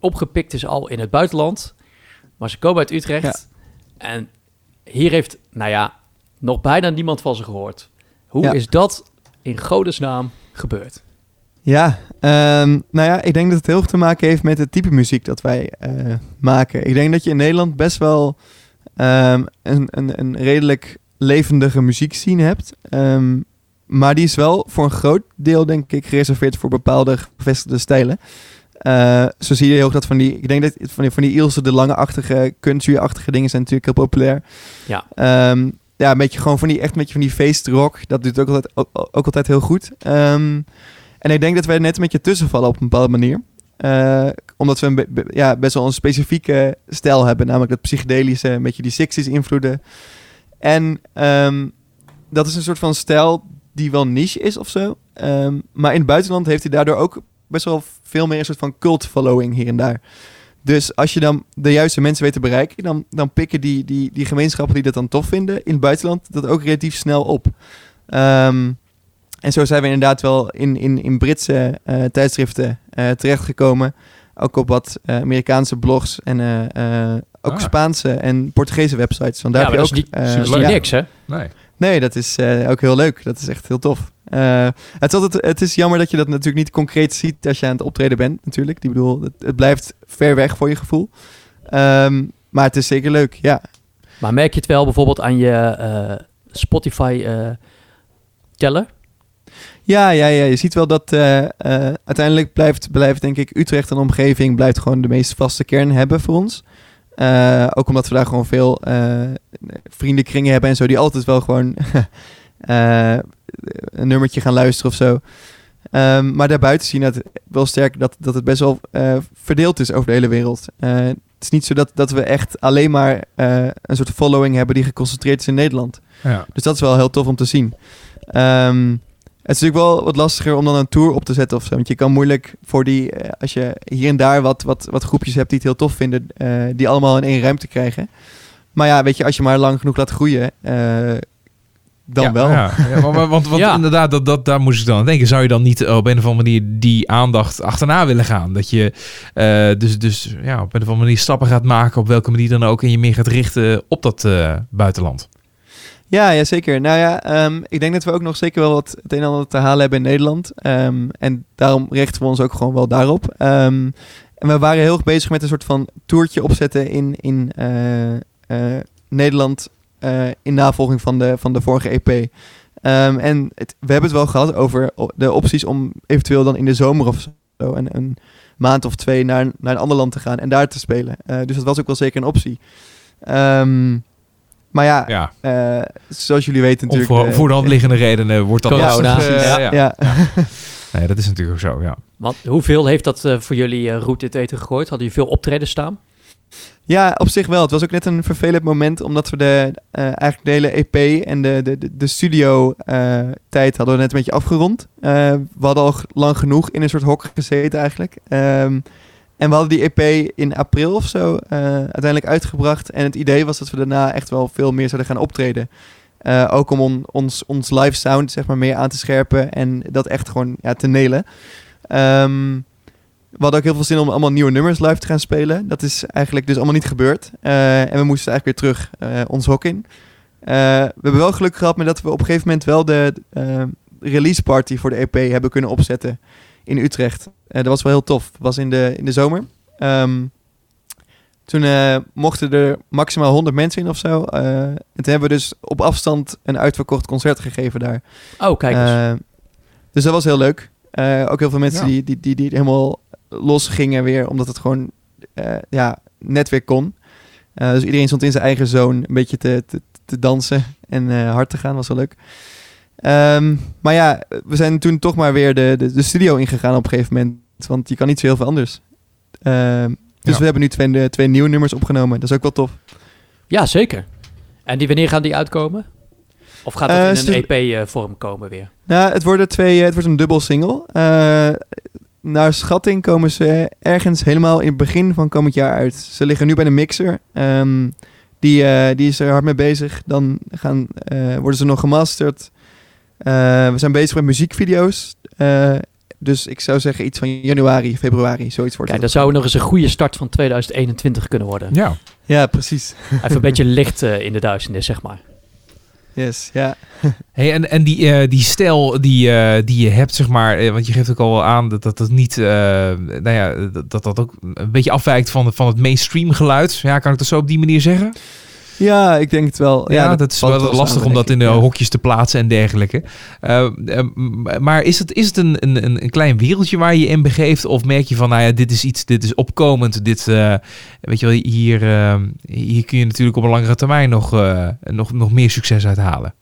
opgepikt is al in het buitenland. Maar ze komen uit Utrecht. En hier heeft, nou ja, nog bijna niemand van ze gehoord. Hoe is dat in godesnaam gebeurd? Ja, ehm, nou ja, ik denk dat het heel veel te maken heeft met het type muziek dat wij eh, maken. Ik denk dat je in Nederland best wel ehm, een, een, een redelijk levendige muziekscene hebt. Ehm, maar die is wel voor een groot deel, denk ik, gereserveerd voor bepaalde gevestigde stijlen. Eh, zo zie je heel erg dat van die, ik denk dat van die, van die Ilse de lange-achtige, country-achtige dingen zijn natuurlijk heel populair. Ja. Ja, een beetje gewoon van die, echt een beetje van die feestrock. Dat doet ook altijd, ook, ook altijd heel goed. Ehm, en ik denk dat wij net een beetje tussenvallen op een bepaalde manier. Eh, omdat we een ja, best wel een specifieke stijl hebben. Namelijk dat psychedelische, een beetje die 60s invloeden. En ehm, dat is een soort van stijl die wel niche is of zo. Ehm, maar in het buitenland heeft hij daardoor ook best wel veel meer een soort van cult following hier en daar. Dus als je dan de juiste mensen weet te bereiken, dan, dan pikken die, die, die gemeenschappen die dat dan tof vinden in het buitenland dat ook relatief snel op. Ehm, En zo zijn we inderdaad wel in, in, in Britse eh, tijdschriften eh, terechtgekomen. Ook op wat eh, Amerikaanse blogs en eh, eh, ook Ah. Spaanse en Portugese websites. Want daar Ja, heb maar je dat ook... is niet- Dat is niet ja. niks, hè? Nee. Nee, dat is eh, ook heel leuk. Dat is echt heel tof. Eh, het, is altijd, het is jammer dat je dat natuurlijk niet concreet ziet als je aan het optreden bent, natuurlijk. Ik bedoel, het, het blijft ver weg voor je gevoel. Ehm, maar het is zeker leuk, ja. Maar merk je het wel bijvoorbeeld aan je eh, Spotify-teller? Ja, ja, ja, je ziet wel dat eh, eh, uiteindelijk blijft, blijft, denk ik, Utrecht en omgeving blijft gewoon de meest vaste kern hebben voor ons. Eh, ook omdat we daar gewoon veel vriendenkringen hebben en zo, die altijd wel gewoon een nummertje gaan luisteren of zo. Ehm, maar daarbuiten zien we het wel sterk dat, dat het best wel verdeeld is over de hele wereld. Het is niet zo dat, dat we echt alleen maar een soort following hebben die geconcentreerd is in Nederland. Ja. Dus dat is wel heel tof om te zien. Ehm, het is natuurlijk wel wat lastiger om dan een tour op te zetten of zo. Want je kan moeilijk voor die, eh, als je hier en daar wat, wat, wat groepjes hebt die het heel tof vinden, eh, die allemaal in één ruimte krijgen. Maar ja, weet je, als je maar lang genoeg laat groeien, eh, dan Ja, wel. Ja, ja, maar- maar- want want Ja. inderdaad, dat, dat, daar moest ik dan aan denken. Zou je dan niet op een of andere manier die aandacht achterna willen gaan? Dat je eh, dus, dus ja, op een of andere manier stappen gaat maken, op welke manier dan ook, en je meer gaat richten op dat eh, buitenland. Ja, ja, zeker. Nou ja, ehm, ik denk dat we ook nog zeker wel wat het een en ander te halen hebben in Nederland. Ehm, en daarom richten we ons ook gewoon wel daarop. Ehm, en we waren heel erg bezig met een soort van toertje opzetten in, in eh, eh, Nederland. eh, in navolging van de, van de vorige EP. En we hebben het wel gehad over de opties om eventueel dan in de zomer of zo een, een maand of twee naar, naar een ander land te gaan en daar te spelen. Dus dat was ook wel zeker een optie. Ehm, maar ja, Ja, eh, zoals jullie weten om natuurlijk... voor, eh, voor de hand liggende redenen wordt dat Corona. lastig. eh, Ja. ja. ja. Nee, dat is natuurlijk ook zo, ja. Want hoeveel heeft dat eh, voor jullie eh route het eten gegooid? Hadden jullie veel optreden staan? ja, op zich wel. Het was ook net een vervelend moment, omdat we de, eh, eigenlijk de hele EP en de, de, de, de studio eh, tijd hadden we net een beetje afgerond. Eh, we hadden al lang genoeg in een soort hok gezeten eigenlijk. Ehm, en we hadden die EP in april of zo eh, uiteindelijk uitgebracht. En het idee was dat we daarna echt wel veel meer zouden gaan optreden. Eh, ook om on- ons, ons live sound zeg maar meer aan te scherpen en dat echt gewoon ja, te nelen. Ehm, we hadden ook heel veel zin om allemaal nieuwe nummers live te gaan spelen. Dat is eigenlijk dus allemaal niet gebeurd. Eh, en we moesten eigenlijk weer terug ons hok in. We hebben wel geluk gehad met dat we op een gegeven moment wel de release party voor de EP hebben kunnen opzetten in Utrecht. Eh, dat was wel heel tof. Dat was in de, in de zomer. Ehm, toen eh, mochten er maximaal 100 mensen in of zo. Eh, en toen hebben we dus op afstand een uitverkocht concert gegeven daar. Oh, kijk eens. Dus dat was heel leuk. Ook heel veel mensen Ja. die, die, die, die helemaal los gingen weer, omdat het gewoon ja, net weer kon. Dus iedereen stond in zijn eigen zone een beetje te, te, te dansen en hard te gaan, was wel leuk. Ehm, maar ja, we zijn toen toch maar weer de, de, de studio ingegaan op een gegeven moment, want je kan niet zo heel veel anders. Ehm, dus Ja. we hebben nu twee, twee nieuwe nummers opgenomen, dat is ook wel tof. Ja, zeker. En die, wanneer gaan die uitkomen? Of gaat dat Eh, in een EP-vorm komen weer? Nou, het worden twee, het wordt een dubbel single. Eh, naar schatting komen ze ergens helemaal in het begin van komend jaar uit. Ze liggen nu bij de mixer. Ehm, die, eh, die is er hard mee bezig. Dan gaan, eh, worden ze nog gemasterd. Eh, we zijn bezig met muziekvideo's. Eh, dus ik zou zeggen iets van januari, februari, zoiets wordt het. dat zou nog eens een goede start van 2021 kunnen worden. Ja, Ja, precies. Even een beetje licht eh, in de duisternis, zeg maar. Yes, ja. Hey, en, en die, eh, die stijl die, eh, die je hebt, zeg maar, eh, want je geeft ook al wel aan dat dat, dat niet, eh, nou ja, dat, dat dat ook een beetje afwijkt van, van het mainstream geluid. Ja, kan ik dat zo op die manier zeggen? Ja, ik denk het wel. Ja, dat, is wel lastig om dat in de. Ja. hokjes te plaatsen en dergelijke. Eh, eh, maar is het, is het een, een, een- klein wereldje waar je in begeeft? Of merk je van, nou ja, dit is iets, dit is opkomend. Dit, eh, weet je wel, hier, hier kun je natuurlijk op een langere termijn nog, nog, nog meer succes uit halen.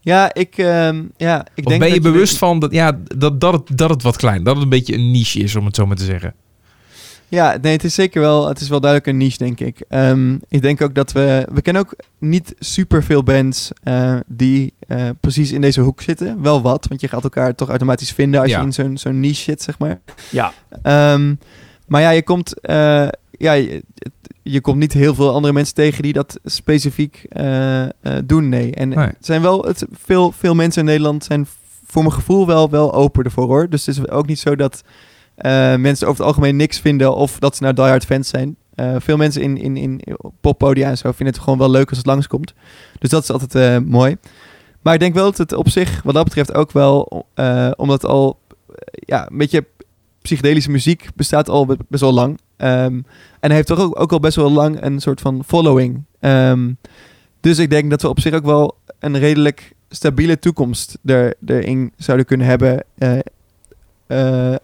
Ja, ik, ehm, ja, ik of denk ben je dat bewust van dat, ja, dat, dat, het, dat het wat klein, dat het een beetje een niche is, om het zo maar te zeggen? Ja, nee, het is zeker wel, het is wel duidelijk een niche, denk ik. Ehm, ik denk ook dat we, we kennen ook niet super veel bands eh, die eh, precies in deze hoek zitten. Wel wat, want je gaat elkaar toch automatisch vinden als Ja. je in zo'n zo'n niche zit, zeg maar. Ja, Ehm, maar ja, je komt, eh, ja, je, je komt niet heel veel andere mensen tegen die dat specifiek doen, nee. En Nee. het zijn wel, het, veel, veel mensen in Nederland zijn voor mijn gevoel wel, wel open ervoor hoor. Dus het is ook niet zo dat mensen over het algemeen niks vinden of dat ze nou diehard fans zijn. Eh, veel mensen in, in, in poppodia en zo vinden het gewoon wel leuk als het langskomt. Dus dat is altijd eh, mooi. Maar ik denk wel dat het op zich, wat dat betreft, ook wel, eh, omdat al ja, een beetje psychedelische muziek bestaat al be- best wel lang. Ehm, en heeft toch ook, ook al best wel lang een soort van following. Ehm, dus ik denk dat we op zich ook wel een redelijk stabiele toekomst er, erin zouden kunnen hebben. Eh, eh,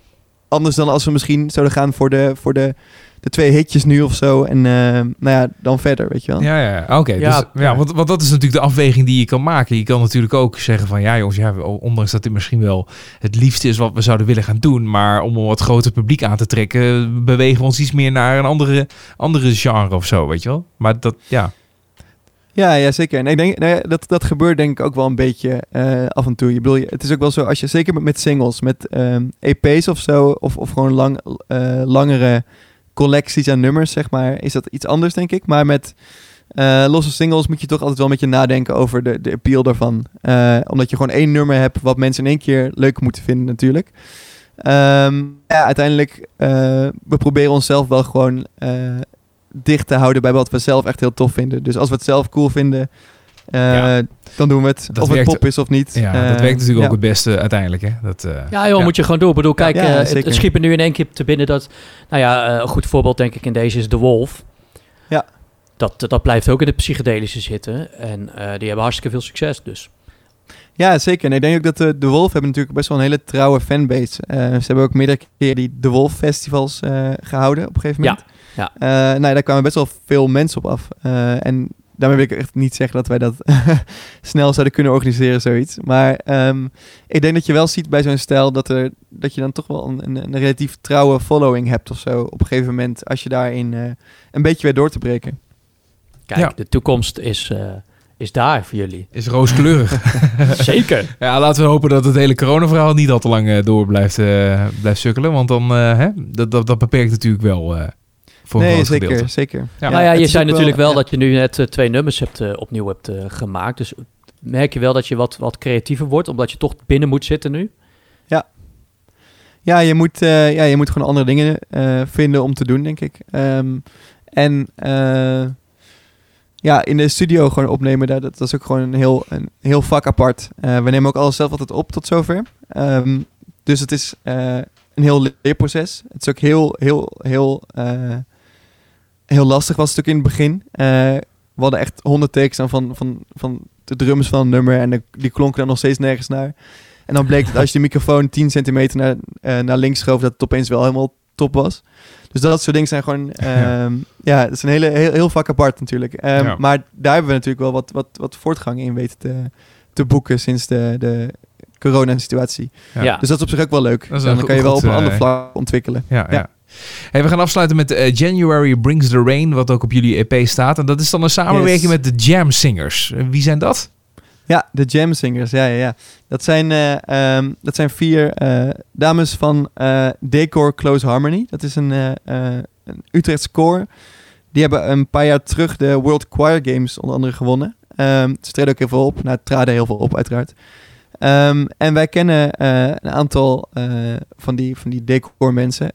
anders dan als we misschien zouden gaan voor de, voor de, de twee hitjes nu of zo. En eh, nou ja, dan verder, weet je wel. Ja, ja, oké. Ja, dus, ja, ja. want, want dat is natuurlijk de afweging die je kan maken. Je kan natuurlijk ook zeggen van... Ja jongens, ja, ondanks dat dit misschien wel het liefste is wat we zouden willen gaan doen... maar om een wat groter publiek aan te trekken... bewegen we ons iets meer naar een andere, andere genre of zo, weet je wel. Maar dat, ja... Ja, ja, zeker. En ik denk, nou dat, dat gebeurt denk ik ook wel een beetje eh, af en toe. Je bedoel, het is ook wel zo, als je zeker met, singles, met ehm, EP's of zo, of, of gewoon lang, eh, langere collecties aan nummers, zeg maar, is dat iets anders, denk ik. Maar met eh, losse singles moet je toch altijd wel een beetje nadenken over de, de appeal daarvan. Omdat je gewoon één nummer hebt wat mensen in één keer leuk moeten vinden, natuurlijk. Ehm, ja, uiteindelijk, we proberen onszelf wel gewoon dicht te houden bij wat we zelf echt heel tof vinden. Dus als we het zelf cool vinden, eh, Ja. dan doen we het. Dat of het pop is of niet. Ja, Eh, dat werkt natuurlijk ja. ook het beste uiteindelijk, hè. Dat, eh, Ja, joh, Ja. moet je gewoon doen. Ik bedoel, kijk, Ja, eh, het, het nu in één keer te binnen dat... Nou ja, eh, een goed voorbeeld denk ik in deze is The Wolf. Ja. Dat, dat blijft ook in het psychedelische zitten. En eh, die hebben hartstikke veel succes, dus. Ja, zeker. En ik denk ook dat de, de Wolf hebben natuurlijk best wel een hele trouwe fanbase. Eh, ze hebben ook meerdere keer die De Wolf festivals eh, gehouden op een gegeven moment. ja. Eh, nou, daar kwamen best wel veel mensen op af. Eh, en daarmee wil ik echt niet zeggen dat wij dat snel zouden kunnen organiseren, zoiets. Maar ehm, ik denk dat je wel ziet bij zo'n stijl dat, er, dat je dan toch wel een, een, een relatief trouwe following hebt of zo. Op een gegeven moment, als je daarin eh, een beetje weer door te breken. Kijk, Ja. de toekomst is, eh, is daar voor jullie. is rooskleurig. Zeker. ja, laten we hopen dat het hele coronaverhaal niet al te lang door blijft, eh, blijft sukkelen. Want dan, eh, hè, dat, dat, dat beperkt natuurlijk wel eh, voor een nee, groot zeker, gedeelte. zeker. Ja. nou ja, je zei natuurlijk wel ja. dat je nu net eh, twee nummers hebt, eh, opnieuw hebt eh, gemaakt. Dus merk je wel dat je wat, wat creatiever wordt, omdat je toch binnen moet zitten nu? Ja, je moet, eh, ja, je moet gewoon andere dingen eh, vinden om te doen, denk ik. Ehm, en eh, ja, in de studio gewoon opnemen, dat, dat is ook gewoon een heel, een heel vak apart. Eh, we nemen ook alles zelf altijd op tot zover. Ehm, dus het is eh, een heel leerproces. Het is ook heel, heel, heel, eh, heel lastig was het ook in het begin. Eh, we hadden echt honderd takes aan van, van, van de drums van een nummer en de- die klonken dan nog steeds nergens naar. En dan bleek dat als je de microfoon 10 centimeter naar, eh, naar links schoof, dat het opeens wel helemaal top was. Dus dat soort dingen zijn gewoon, ehm, ja, het is een hele, heel, heel vak apart natuurlijk. Ehm, Ja. Maar daar hebben we natuurlijk wel wat, wat, wat voortgang in weten te, te boeken sinds de, de corona-situatie. Ja. Ja. Dus dat is op zich ook wel leuk. Dat is dan een kan je wel goed, op een ander eh, vlak ontwikkelen. Ja, ja. Ja. Hey, we gaan afsluiten met eh, January Brings the Rain, wat ook op jullie EP staat. En dat is dan een samenwerking Yes. met de Jam Singers. Eh, Wie zijn dat? Ja, de Jam Singers, ja, ja, ja. Dat zijn, eh, ehm, dat zijn vier dames van Decor Close Harmony. Dat is een, een Utrechtse koor. Die hebben een paar jaar terug de World Choir Games onder andere gewonnen. Ehm, ze treden ook heel veel op. Nou, traden heel veel op, uiteraard. Ehm, en wij kennen een aantal van, die, van die decor mensen.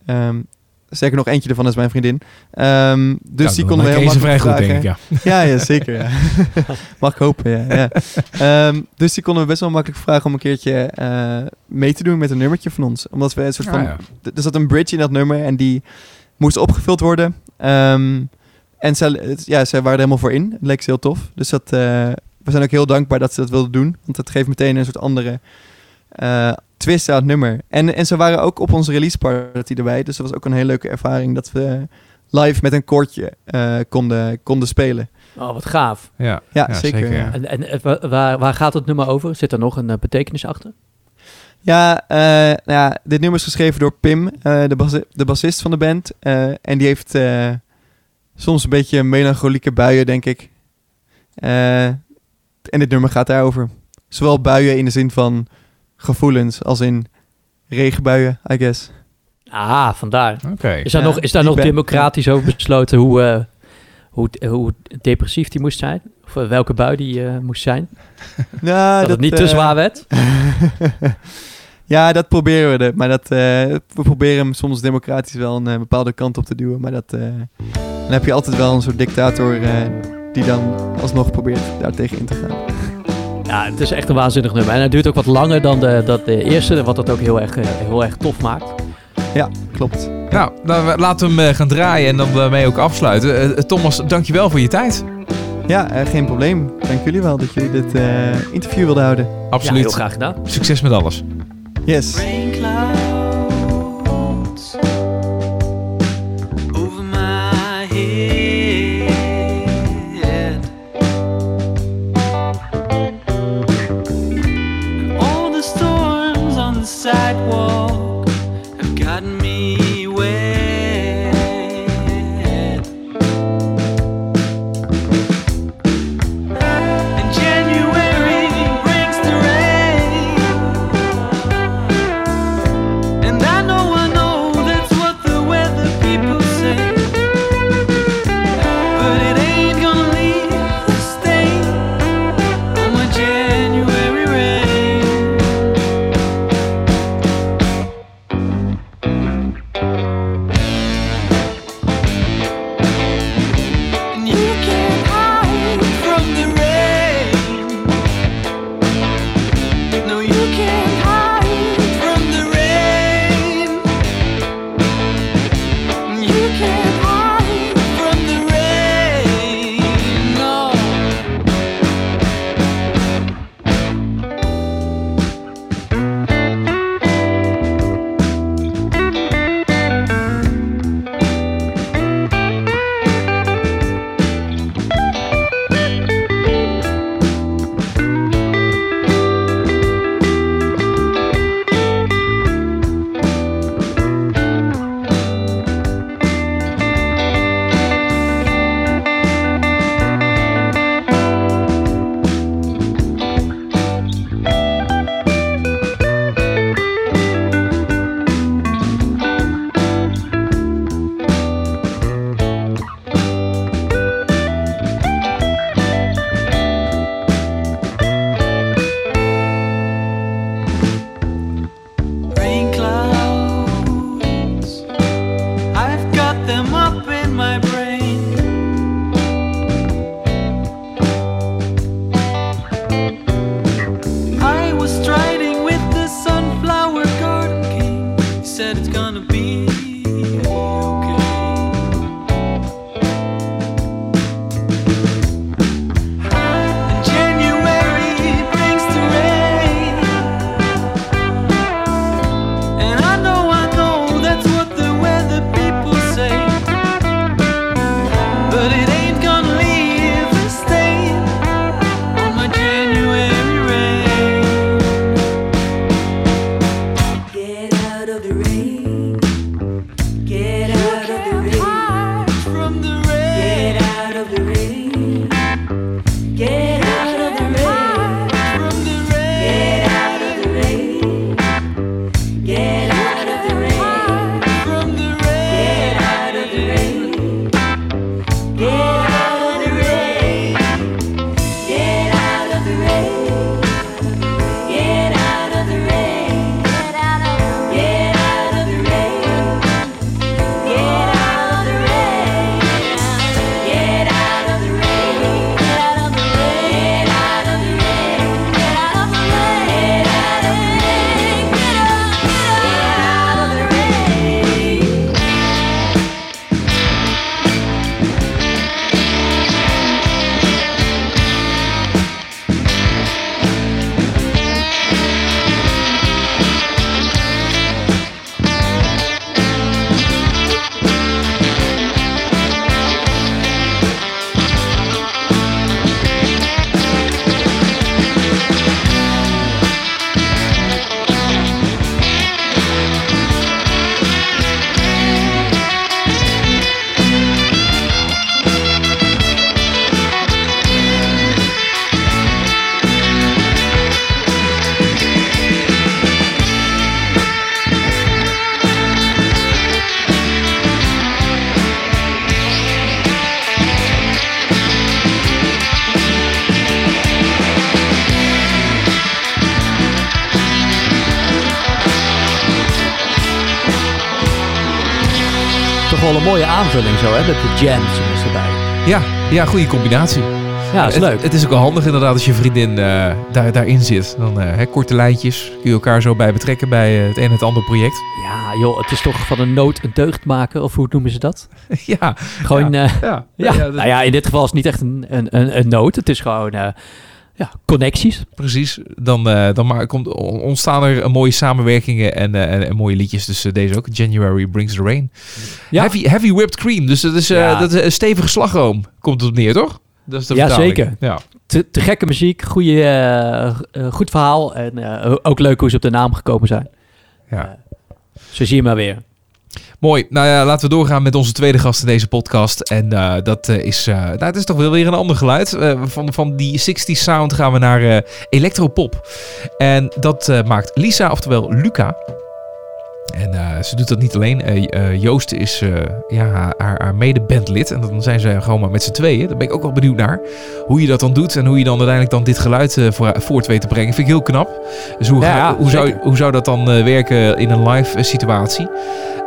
Zeker nog eentje ervan is mijn vriendin. Ehm, dus Ja, die konden we heel ze makkelijk vrij goed, vragen. denk ik. Ja. Ja, ja zeker. Ja. Mag ik hopen, ja. ja. Ehm, dus die konden we best wel makkelijk vragen om een keertje eh, mee te doen met een nummertje van ons. Omdat we een soort Ah, van... Er zat een bridge in dat nummer en die moest opgevuld worden. Ehm, en zij, het- ja, zij waren er helemaal voor in. Het leek ze heel tof. Dus dat, eh, we zijn ook heel dankbaar dat ze dat wilden doen. Want het geeft meteen een soort andere eh, twist aan het nummer. En, en ze waren ook op onze release party erbij. Dus dat was ook een hele leuke ervaring dat we live met een koortje eh, konden, konden spelen. Oh, wat gaaf. Ja, Ja, zeker, ja. En, en eh, wa- waar, waar gaat het nummer over? Zit er nog een eh, betekenis achter? Ja, eh, nou ja, dit nummer is geschreven door Pim, eh, de, bas de bassist van de band. Eh, en die heeft eh, soms een beetje melancholieke buien, denk ik. Eh, en dit nummer gaat daarover. Zowel buien in de zin van gevoelens, als in regenbuien, I guess. Ah, vandaar. Oké. Is daar nog, is daar nog democratisch over besloten hoe, eh, hoe, hoe depressief die moest zijn? Of eh, welke bui die eh, moest zijn? nou, dat, het niet te zwaar werd? ja, dat proberen we. Er, maar dat, we proberen hem soms democratisch wel een bepaalde kant op te duwen. Maar dat, dan heb je altijd wel een soort dictator die dan alsnog probeert daartegen in te gaan. Ja, het is echt een waanzinnig nummer. En het duurt ook wat langer dan de, dat de eerste, wat dat ook heel erg, eh, heel erg tof maakt. Ja, klopt. Nou, dan eh, laten we hem eh, gaan draaien en dan daarmee ook afsluiten. Thomas, dankjewel voor je tijd. Ja, geen probleem. Dank jullie wel dat jullie dit interview wilden houden. Absoluut. Heel graag gedaan. Succes met alles. Yes. Hè? Met de jam zoals erbij. Ja, ja goede combinatie. Ja, is het, leuk. Het is ook wel handig inderdaad als je vriendin eh, daar, daarin zit. Dan eh, hè, korte lijntjes. Kun je elkaar zo bij betrekken bij eh, het een en het andere project. Ja, joh, het is toch van een nood een deugd maken, of hoe noemen ze dat? ja, Gewoon, ja, ja, ja. nou ja, in dit geval is het niet echt een, een, een, een nood. Het is gewoon, ja, connecties. precies. Dan, eh, dan maar, komt, ontstaan er mooie samenwerkingen en, eh, en, en mooie liedjes. Dus eh, deze ook. January Brings the Rain. Ja. Heavy, heavy whipped cream. Dus dat is, Ja. dat is een stevige slagroom. Komt het op neer, toch? Dat is de Ja, zeker. Ja. Te, te gekke muziek, goede, goed verhaal. En ook leuk hoe ze op de naam gekomen zijn. Ja. Zo zie je maar weer. Mooi. Nou ja, laten we doorgaan met onze tweede gast in deze podcast. En eh, dat eh, is, eh, nou, het is toch wel weer een ander geluid. Van, van die 60s sound gaan we naar electropop. En dat maakt Lisa, oftewel Luca. En eh, ze doet dat niet alleen. Eh, eh, Joost is ja, haar, haar mede-bandlid. En dan zijn ze gewoon maar met z'n tweeën. Daar ben ik ook wel benieuwd naar. Hoe je dat dan doet en hoe je dan uiteindelijk dan dit geluid voor, voort weet te brengen. Vind ik heel knap. Dus hoe, Ja, ga- ja, hoe, zou, hoe zou dat dan werken in een live situatie?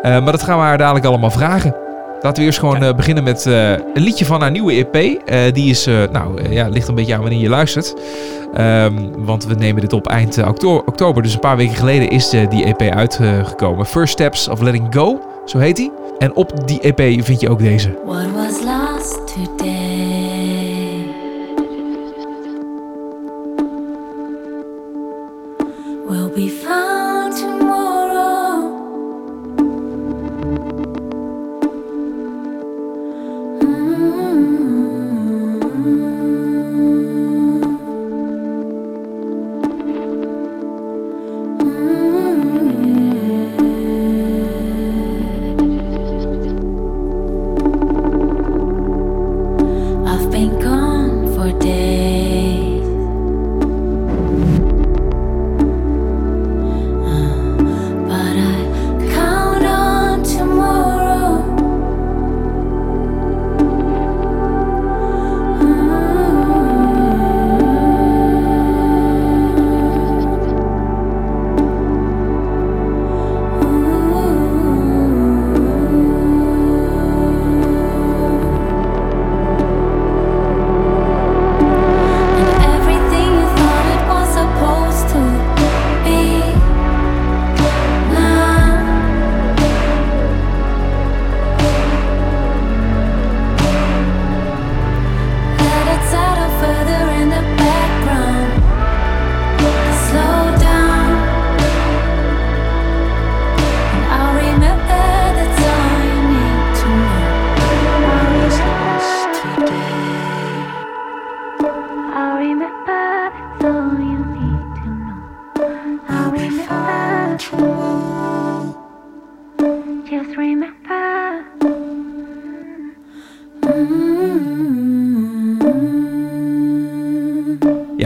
Maar dat gaan we haar dadelijk allemaal vragen. Laten we eerst gewoon eh, beginnen met eh, een liedje van haar nieuwe EP. Eh, die is, eh, nou ja, ligt een beetje aan wanneer je luistert. Ehm, want we nemen dit op eind okto- oktober. Dus een paar weken geleden is eh, die EP uitgekomen. First Steps of Letting Go, zo heet die. En op die EP vind je ook deze. What was lost today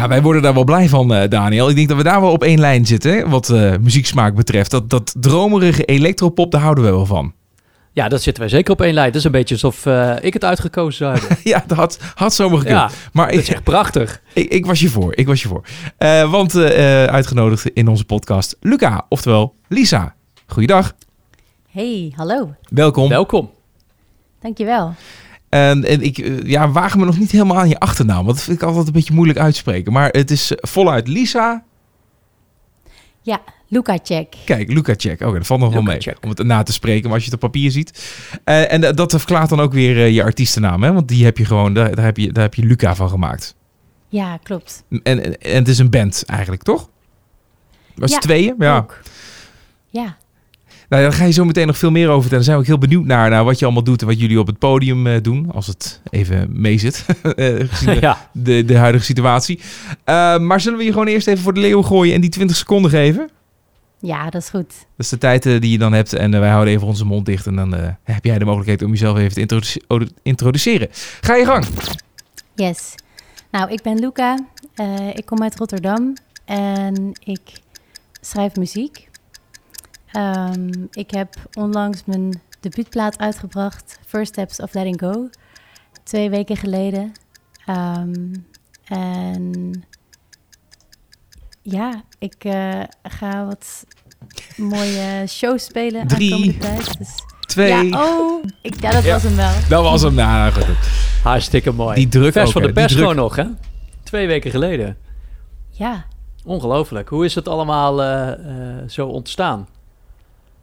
Ja, wij worden daar wel blij van, eh, Daniel. Ik denk dat we daar wel op één lijn zitten, wat eh, muzieksmaak betreft. Dat, dat dromerige electropop, daar houden we wel van. Ja, dat zitten wij zeker op één lijn. Het is een beetje alsof eh, ik het uitgekozen zou hebben. ja, dat had, had zomaar gekund. ja, maar dat ik, is echt prachtig. Ik, ik was je voor, ik was je voor. Eh, want eh, eh, uitgenodigd in onze podcast Luca, oftewel Lisa. Goeiedag, Hey, hallo. welkom. Welkom. Dankjewel. En, en ik eh, ja, waag me nog niet helemaal aan je achternaam, want dat vind ik altijd een beetje moeilijk uitspreken. Maar het is eh, voluit Lisa. Ja, Luca check. Kijk, Luca check. Oké, dat valt nog wel mee Lukacek. om het na te spreken, maar als je het op papier ziet. Eh, en dat verklaart dan ook weer je artiestennaam, hè? want die heb je gewoon, daar, daar, heb je, daar heb je Luca van gemaakt. Ja, klopt. En, en, en het is een band eigenlijk, toch? Was Ja, tweeën? Ja. Ook. Ja, Nou, daar ga je zo meteen nog veel meer over vertellen. Daar zijn we ook heel benieuwd naar, naar wat je allemaal doet en wat jullie op het podium eh, doen. Als het even meezit, eh, gezien de, ja. de, de huidige situatie. Eh, maar zullen we je gewoon eerst even voor de leeuw gooien en die 20 seconden geven? ja, dat is goed. Dat is de tijd die je dan hebt en wij houden even onze mond dicht. En dan eh, heb jij de mogelijkheid om jezelf even te introduce- introduceren. Ga je gang. Yes. Nou, ik ben Luca. Eh, ik kom uit Rotterdam en ik schrijf muziek. Ehm, ik heb onlangs mijn debuutplaat uitgebracht, First Steps of Letting Go, twee weken geleden. Ehm, en ja, ik eh, ga wat mooie shows spelen Drie. aankomende tijd. Dus twee. Ja, oh, ik, ja, dat Ja. was hem wel. Dat was hem. Nou, goed. Hartstikke mooi. Die druk Vers ook, van de pers druk. gewoon nog, hè? Twee weken geleden. Ja. Ongelooflijk. Hoe is het allemaal eh, eh, zo ontstaan?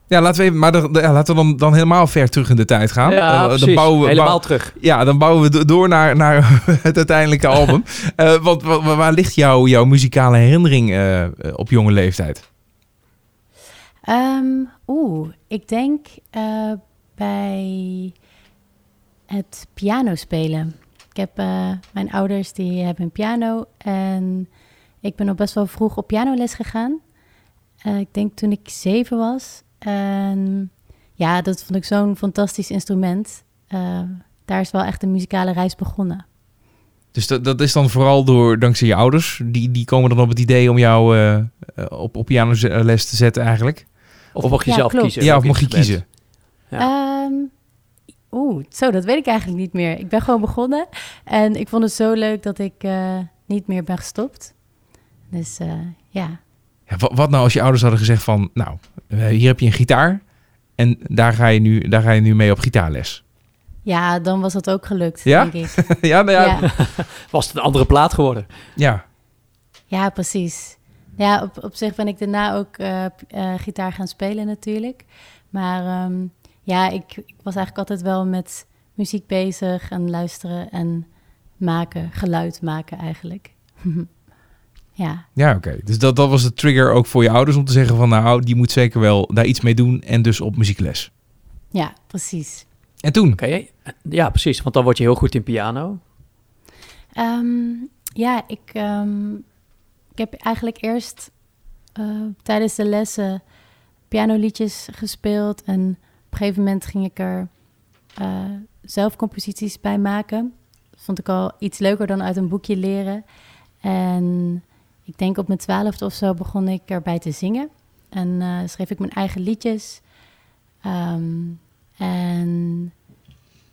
Ja, laten we, even, maar de- de- ja, laten we dan, dan helemaal ver terug in de tijd gaan. ja, Eh, precies. dan bouwen we, Helemaal bouw- terug. ja, dan bouwen we do- door naar, naar het uiteindelijke album. Eh, want wa- wa- waar ligt jouw, jouw muzikale herinnering eh, op jonge leeftijd? Ehm, Oeh, ik denk eh, bij het piano spelen. Ik heb eh, mijn ouders die hebben een piano en ik ben al best wel vroeg op pianoles gegaan. Eh, ik denk toen ik zeven was. En ja, dat vond ik zo'n fantastisch instrument. Eh, daar is wel echt een muzikale reis begonnen. Dus dat, dat is dan vooral door, dankzij je ouders. Die, die komen dan op het idee om jou eh, eh, op, op pianoles te zetten eigenlijk. Of mocht je Ja, zelf klopt. kiezen? ja, of mocht je kiezen? Ja. Ehm, Oeh, zo, dat weet ik eigenlijk niet meer. Ik ben gewoon begonnen en ik vond het zo leuk dat ik eh, niet meer ben gestopt. Dus eh, ja. Ja, wat, wat nou als je ouders hadden gezegd van... Nou, eh, hier heb je een gitaar. En daar ga je nu, daar ga je nu mee op gitaarles. ja, dan was dat ook gelukt, Ja? denk ik. ja, nou ja, Ja, Was het een andere plaat geworden? ja. ja precies. Ja, op, op zich ben ik daarna ook eh, eh, gitaar gaan spelen natuurlijk. Maar ehm, ja, ik, ik was eigenlijk altijd wel met muziek bezig en luisteren en maken, geluid maken eigenlijk. ja. Ja, oké. Dus dat, dat was de trigger ook voor je ouders om te zeggen van... Nou, die moet zeker wel daar iets mee doen en dus op muziekles. Ja, precies. En toen? Oké, ja precies. Want dan word je heel goed in piano. Ehm, ja, ik, ehm, ik heb eigenlijk eerst eh, tijdens de lessen pianoliedjes gespeeld. En op een gegeven moment ging ik er eh, zelf composities bij maken. Dat vond ik al iets leuker dan uit een boekje leren. En ik denk op mijn twaalfde of zo begon ik erbij te zingen. En eh, schreef ik mijn eigen liedjes. Ehm, en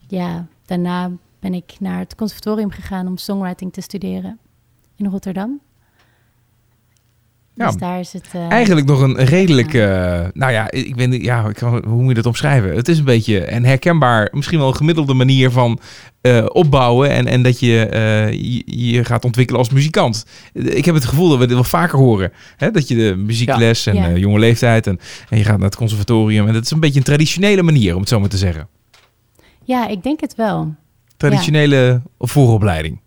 ja, daarna ben ik naar het conservatorium gegaan om songwriting te studeren in Rotterdam. Ja, dus daar is het. eh, Eigenlijk nog een redelijk... eh, nou ja, ik niet... Ja, ik kan- hoe moet je dat omschrijven? Het is een beetje een herkenbaar... Misschien wel een gemiddelde manier van eh, opbouwen... En, en dat je, je je gaat ontwikkelen als muzikant. Ik heb het gevoel dat we dit wel vaker horen. Hè? Dat je de muziekles en Ja. jonge leeftijd... En, en je gaat naar het conservatorium. En dat is een beetje een traditionele manier, om het zo maar te zeggen. Ja, ik denk het wel. Traditionele vooropleiding.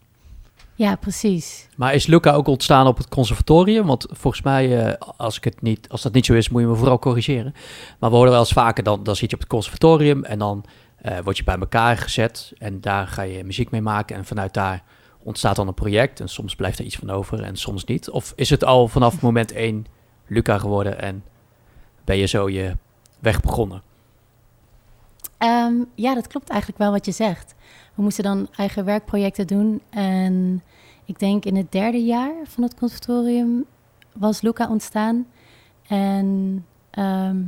Ja, precies. Maar is Luca ook ontstaan op het conservatorium? Want volgens mij, eh, als, ik het niet, als dat niet zo is, moet je me vooral corrigeren. Maar we horen wel eens vaker, dan, dan zit je op het conservatorium en dan eh, word je bij elkaar gezet. En daar ga je muziek mee maken en vanuit daar ontstaat dan een project. En soms blijft er iets van over en soms niet. Of is het al vanaf moment één Luca geworden en ben je zo je weg begonnen? Ehm, ja, dat klopt eigenlijk wel wat je zegt. We moesten dan eigen werkprojecten doen. En ik denk in het derde jaar van het conservatorium was Luca ontstaan. En ehm,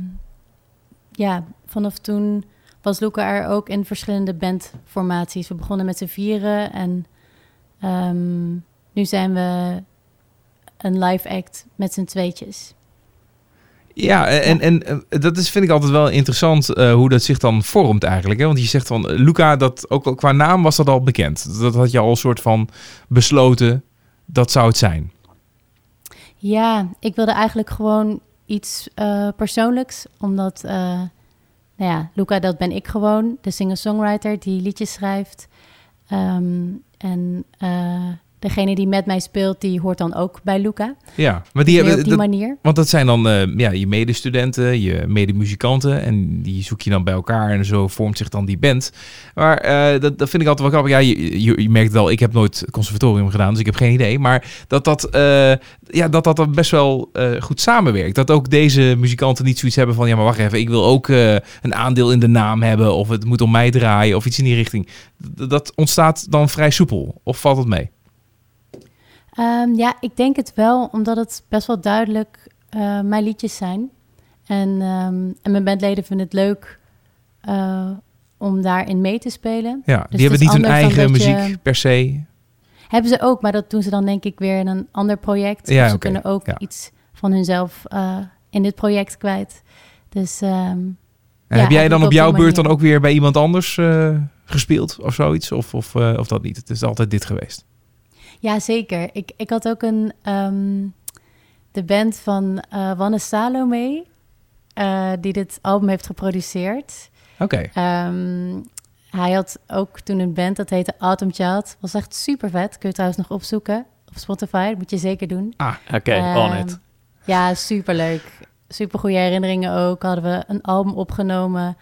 ja, vanaf toen was Luca er ook in verschillende bandformaties. We begonnen met z'n vieren en ehm, nu zijn we een live act met z'n tweetjes. Ja, en, en eh, dat is, vind ik altijd wel interessant eh, hoe dat zich dan vormt eigenlijk. Hè? Want je zegt van, eh, Luca, dat ook al qua naam was dat al bekend. Dat had je al een soort van besloten, dat zou het zijn. Ja, ik wilde eigenlijk gewoon iets persoonlijks. Omdat, nou ja, Luca, dat ben ik gewoon. De singer-songwriter die liedjes schrijft. Ehm, en degene die met mij speelt, die hoort dan ook bij Luca. Ja, maar die hebben... op die dat- manier. want dat zijn dan eh, ja, je medestudenten, je medemuzikanten. En die zoek je dan bij elkaar en zo vormt zich dan die band. Maar eh, dat, dat vind ik altijd wel grappig. Ja, je, je, je merkt het al, ik heb nooit conservatorium gedaan, dus ik heb geen idee. Maar dat dat, eh, ja, dat, dat dan best wel goed samenwerkt. Dat ook deze muzikanten niet zoiets hebben van... ja, maar wacht even, ik wil ook een aandeel in de naam hebben... of het moet om mij draaien of iets in die richting. D- dat ontstaat dan vrij soepel. Of valt het mee? Ehm, ja, ik denk het wel, omdat het best wel duidelijk eh, mijn liedjes zijn. En, ehm, en mijn bandleden vinden het leuk eh, om daarin mee te spelen. Ja, Dus die hebben niet hun eigen je- muziek per se. Hebben ze ook, maar dat doen ze dan denk ik weer in een ander project. Ja, Of ze kunnen ook ja. iets van hunzelf eh, in dit project kwijt. Dus ehm, En heb jij dan op op jouw beurt dan ook weer bij iemand anders gespeeld of zoiets? Of, of, of dat niet? Het is altijd dit geweest. Ja, zeker. Ik, ik had ook een, ehm, de band van eh Wanne Salome, eh die dit album heeft geproduceerd. Oké. Ehm, hij had ook toen een band dat heette Autumn Child. Was echt super vet. Kun je trouwens nog opzoeken op Spotify. Dat moet je zeker doen. Oké, on Ehm, it. Ja, superleuk. Super goede herinneringen ook. Hadden we een album opgenomen.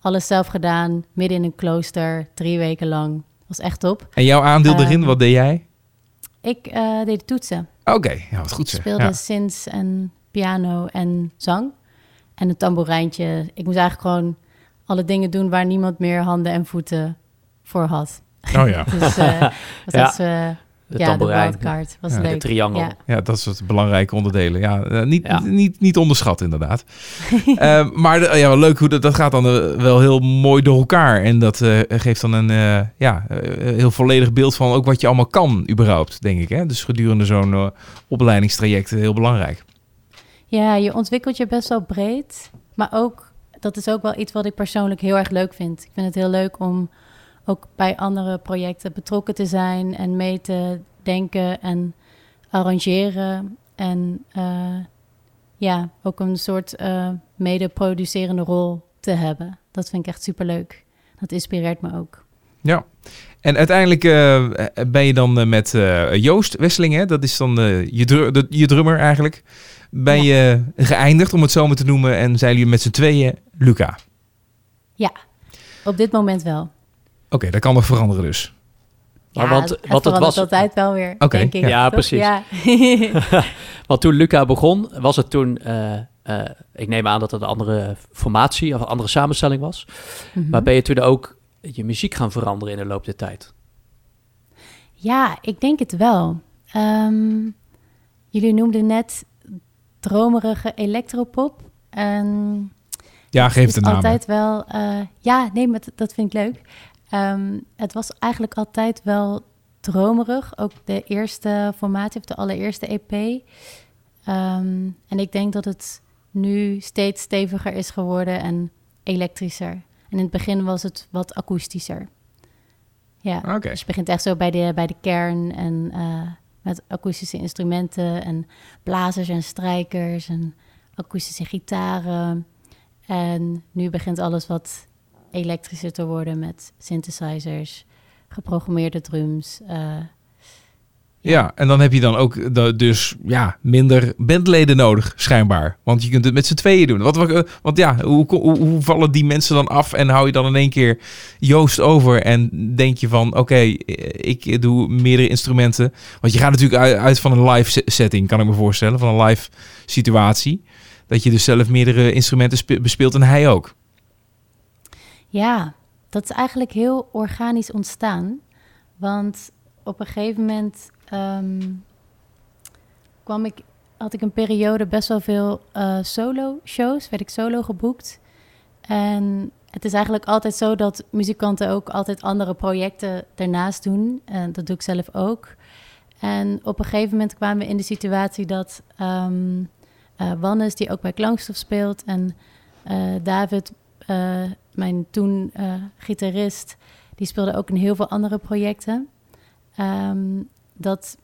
Alles zelf gedaan. Midden in een klooster. Drie weken lang. Was echt top. En jouw aandeel erin, wat deed jij? Ik eh, deed de toetsen. Oké, ja, wat goed zeg. speelde Ja. sinds en piano en zang. En een tamboerijntje. Ik moest eigenlijk gewoon alle dingen doen waar niemand meer handen en voeten voor had. Oh ja. Dus eh dat Ja, was eh, De ja, de tamboerijn. Was Ja, leuk. de triangel. Ja. Ja, dat is het belangrijke onderdelen. Ja, eh, niet, Ja. Niet, niet onderschat inderdaad. Eh, maar de- ja, wel leuk hoe dat, dat gaat dan eh, wel heel mooi door elkaar. En dat eh, geeft dan een eh, ja, heel volledig beeld van ook wat je allemaal kan überhaupt, denk ik. Hè? Dus gedurende zo'n eh, opleidingstraject heel belangrijk. Ja, je ontwikkelt je best wel breed. Maar ook, dat is ook wel iets wat ik persoonlijk heel erg leuk vind. Ik vind het heel leuk om ook bij andere projecten betrokken te zijn en mee te denken en arrangeren. En eh, ja, ook een soort eh mede-producerende rol te hebben. Dat vind ik echt superleuk. Dat inspireert me ook. Ja. En uiteindelijk eh, ben je dan met Joost Wesseling, hè? dat is dan je, dru- de- je drummer eigenlijk. Ben je geëindigd, om het zo maar te noemen, en zijn jullie met z'n tweeën Luca. Op dit moment wel. Oké, dat kan nog veranderen dus. Maar ja, want- het want het was- altijd wel weer, Oké, denk ik. ja, precies. Ja. Want toen Luca begon, was het toen... eh, eh, ik neem aan dat het een andere formatie of een andere samenstelling was. Mhm. Maar ben je toen ook je muziek gaan veranderen in de loop der tijd? Ja, ik denk het wel. Ehm, jullie noemden net dromerige electropop. En Ja, geef het is een naam. altijd wel... eh, ja, nee, maar dat- dat vind ik leuk. Ehm, het was eigenlijk altijd wel dromerig. Ook de eerste formatie, of de allereerste EP. Ehm, en ik denk dat het nu steeds steviger is geworden en elektrischer. En in het begin was het wat akoestischer. Ja, Oké. dus je begint echt zo bij de, bij de kern en eh, met akoestische instrumenten en blazers en strijkers en akoestische gitaren. En nu begint alles wat elektrischer te worden met synthesizers, geprogrammeerde drums. eh, Ja, en dan heb je dan ook dus ja, minder bandleden nodig, schijnbaar. Want je kunt het met z'n tweeën doen. Wat, wat- want ja, hoe, hoe, vallen die mensen dan af en hou je dan in één keer Joost over en denk je van, oké, ik doe meerdere instrumenten. Want je gaat natuurlijk uit, uit van een live se- setting, kan ik me voorstellen, van een live situatie. Dat je dus zelf meerdere instrumenten spe- bespeelt en hij ook. Ja, dat is eigenlijk heel organisch ontstaan. Want op een gegeven moment ehm, kwam ik, had ik een periode best wel veel eh, solo-shows, werd ik solo geboekt. En het is eigenlijk altijd zo dat muzikanten ook altijd andere projecten daarnaast doen. En dat doe ik zelf ook. En op een gegeven moment kwamen we in de situatie dat eh, Wannes, die ook bij Klankstof speelt, en eh, David, mijn toen eh, gitarist, die speelde ook in heel veel andere projecten. Ehm, dat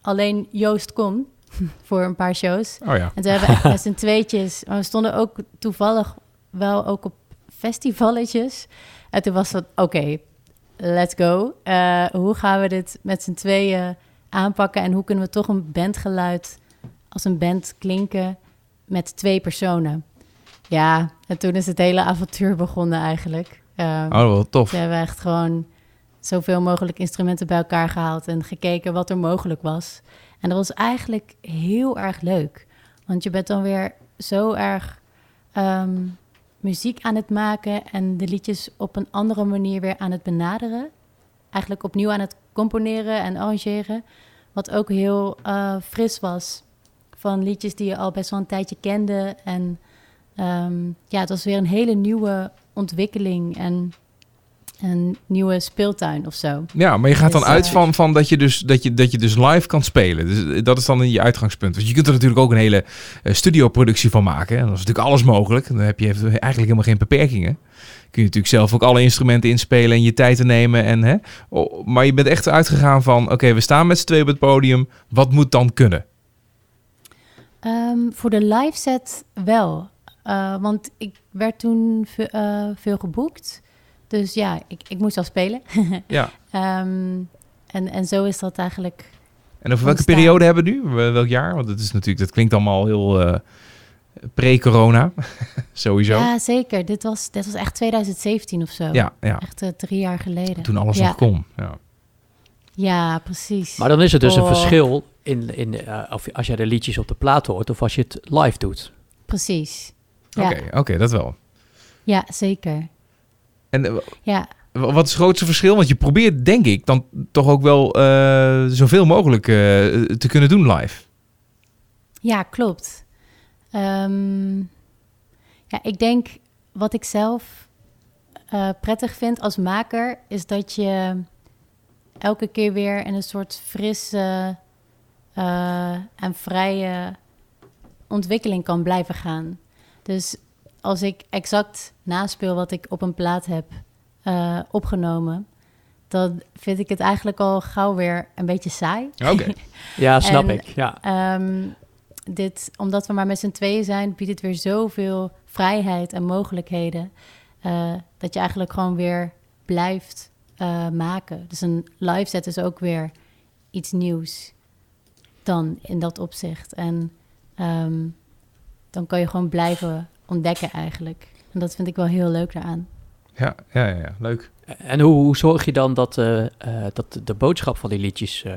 alleen Joost kon voor een paar shows. Oh ja. En toen hebben we echt met z'n tweetjes, maar we stonden ook toevallig wel ook op festivalletjes. En toen was dat, oké, let's go. Eh, hoe gaan we dit met z'n tweeën aanpakken en hoe kunnen we toch een bandgeluid als een band klinken met twee personen? Ja, en toen is het hele avontuur begonnen eigenlijk. Ehm, Oh, wel tof. we hebben echt gewoon zoveel mogelijk instrumenten bij elkaar gehaald en gekeken wat er mogelijk was. En dat was eigenlijk heel erg leuk. Want je bent dan weer zo erg ehm, muziek aan het maken en de liedjes op een andere manier weer aan het benaderen. Eigenlijk opnieuw aan het componeren en arrangeren. Wat ook heel eh, fris was. Van liedjes die je al best wel een tijdje kende. En ehm, ja, het was weer een hele nieuwe ontwikkeling. En een nieuwe speeltuin of zo. Ja, maar je gaat dan Dus, uit eh, van, van dat, je dus, dat, je, dat je dus live kan spelen. Dus eh, dat is dan je uitgangspunt. Want je kunt er natuurlijk ook een hele eh, studioproductie van maken. En dan is natuurlijk alles mogelijk. Dan heb je eigenlijk helemaal geen beperkingen. Kun je natuurlijk zelf ook alle instrumenten inspelen en je tijd te nemen. En, hè? Oh, maar je bent echt uitgegaan van, oké, we staan met z'n tweeën op het podium. Wat moet dan kunnen? Ehm, voor de live set wel. Eh, want ik werd toen ve- eh, veel geboekt. Dus ja, ik, ik moest al spelen. Ja. Ehm, en, en zo is dat eigenlijk. En over welke Ontstaan. periode hebben we nu? Wel- Welk jaar? Want het is natuurlijk, dat klinkt allemaal heel eh, pre-corona. Sowieso. Ja, Ja, zeker. Dit was, dit was echt 2017 of zo. ja, Echt eh, drie jaar geleden. Toen alles ja. nog kon. Ja. Ja, precies. Maar dan is er dus een Oh. verschil in, in eh, of als jij de liedjes op de plaat hoort of als je het live doet. Precies. Ja, Oké, oké, dat wel. ja zeker. En eh, Ja, wat is het grootste verschil? Want je probeert, denk ik, dan toch ook wel eh, zoveel mogelijk eh, te kunnen doen live. Ja, klopt. Ehm, ja, ik denk wat ik zelf prettig vind als maker is dat je elke keer weer in een soort frisse en vrije ontwikkeling kan blijven gaan. Dus als ik exact naspeel wat ik op een plaat heb eh, opgenomen, dan vind ik het eigenlijk al gauw weer een beetje saai. Oké. Ja, snap En- ik. Ja. Ehm, dit, omdat we maar met z'n tweeën zijn, biedt het weer zoveel vrijheid en mogelijkheden. eh, dat je eigenlijk gewoon weer blijft eh, maken. Dus een live set is ook weer iets nieuws dan in dat opzicht. En ehm, dan kan je gewoon blijven ontdekken eigenlijk. En dat vind ik wel heel leuk daaraan. Ja, ja, ja, ja, leuk. En hoe, hoe zorg je dan dat, eh, eh, dat de boodschap van die liedjes eh,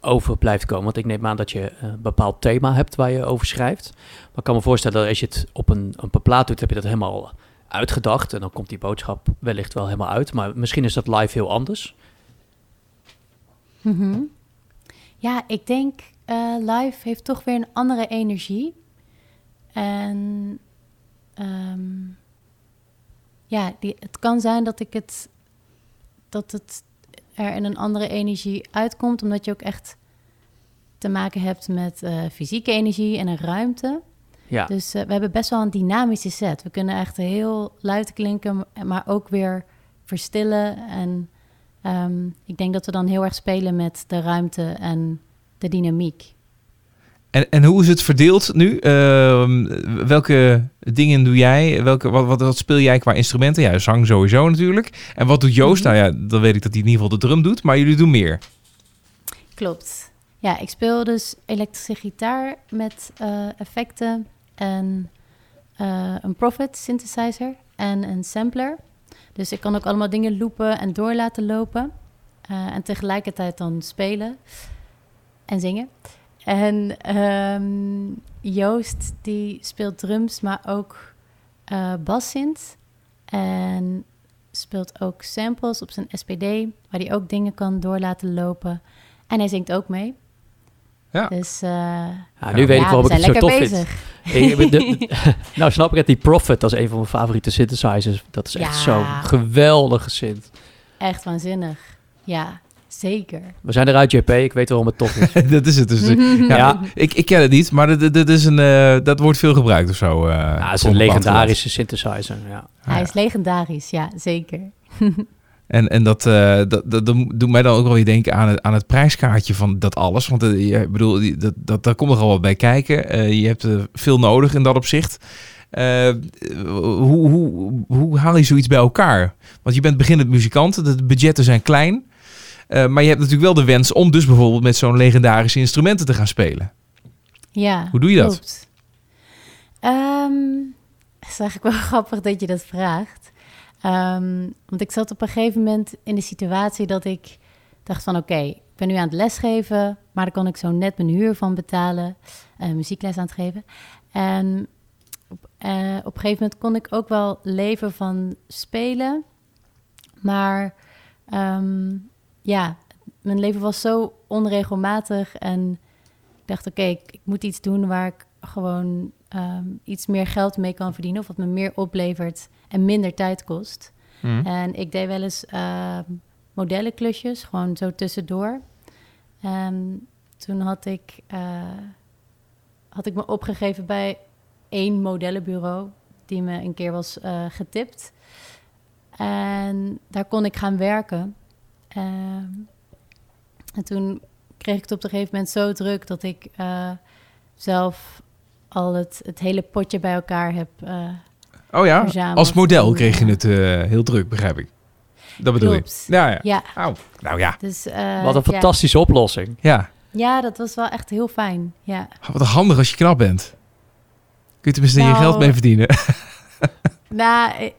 over blijft komen? Want ik neem aan dat je een bepaald thema hebt waar je over schrijft. Maar ik kan me voorstellen dat als je het op een, een plaat doet, heb je dat helemaal uitgedacht. En dan komt die boodschap wellicht wel helemaal uit. Maar misschien is dat live heel anders. Mhm. Ja, ik denk eh, live heeft toch weer een andere energie. En ehm, ja, die, het kan zijn dat ik het dat het er in een andere energie uitkomt, omdat je ook echt te maken hebt met eh, fysieke energie en een ruimte. Ja, Dus eh, we hebben best wel een dynamische set. We kunnen echt heel luid klinken, maar ook weer verstillen. En ehm, ik denk dat we dan heel erg spelen met de ruimte en de dynamiek. En, en hoe is het verdeeld nu? Ehm, welke dingen doe jij? Welke, wat, wat, wat speel jij qua instrumenten? Ja, zang sowieso natuurlijk. En wat doet Joost? Mhm. Nou ja, dan weet ik dat hij in ieder geval de drum doet. Maar jullie doen meer. Klopt. Ja, ik speel dus elektrische gitaar met eh, effecten en eh, een Prophet synthesizer en een sampler. Dus ik kan ook allemaal dingen loopen en door laten lopen. eh, en tegelijkertijd dan spelen en zingen. En ehm, Joost die speelt drums, maar ook eh bassynth. En speelt ook samples op zijn SPD, waar hij ook dingen kan door laten lopen. En hij zingt ook mee. Ja. Dus eh, Ja, nu weet ik waarom ik het zo tof bezig. vind. Ik- de- nou snap ik het, die Prophet, dat is een van mijn favoriete synthesizers. Dat is echt Ja. zo'n geweldige synth. Echt waanzinnig. Ja, zeker. We zijn eruit, JP. Ik weet waarom het tof is. dat is het dus. Ja, Ja. Ik, ik ken het niet, maar dat, dat, is een, eh, dat wordt veel gebruikt of zo. eh, Ja, het is een legendarische synthesizer. Ja. Hij Ja. is legendarisch, ja, zeker. En, en dat, eh, dat, dat, dat doet mij dan ook wel weer denken aan het, aan het prijskaartje van dat alles. Want je- ik bedoel, die- dat, dat, daar komt nogal wat bij kijken. Eh, je hebt veel nodig in dat opzicht. Eh, hoe, hoe, hoe haal je zoiets bij elkaar? Want je bent beginnend muzikant, de budgetten zijn klein. Eh, maar je hebt natuurlijk wel de wens om dus bijvoorbeeld met zo'n legendarische instrumenten te gaan spelen. Ja, Hoe doe je dat? Ehm, het is eigenlijk wel grappig dat je dat vraagt. Ehm, want ik zat op een gegeven moment in de situatie dat ik dacht van... oké, ik ben nu aan het lesgeven, maar daar kan ik zo net mijn huur van betalen. eh, muziekles aan het geven. En op, eh, op een gegeven moment kon ik ook wel leven van spelen. Maar ehm, ja, mijn leven was zo onregelmatig en ik dacht, oké, ik, ik moet iets doen waar ik gewoon ehm, iets meer geld mee kan verdienen. Of wat me meer oplevert en minder tijd kost. Mhm. En ik deed wel eens ehm, modellenklusjes, gewoon zo tussendoor. En toen had ik, eh, had ik me opgegeven bij één modellenbureau die me een keer was eh, getipt. En daar kon ik gaan werken. Ehm, en toen kreeg ik het op een gegeven moment zo druk dat ik eh, zelf al het, het hele potje bij elkaar heb. eh, Oh ja, verzameld. als model kreeg je het eh, heel druk, begrijp ik. Dat bedoel Klopt. ik. Ja, ja. Ja, Au. Nou ja. dus... eh, Wat een ja. fantastische oplossing. ja. Ja, dat was wel echt heel fijn. Ja. Wat handig als je knap bent. Kun je tenminste je Nou, geld mee verdienen. Nou, i-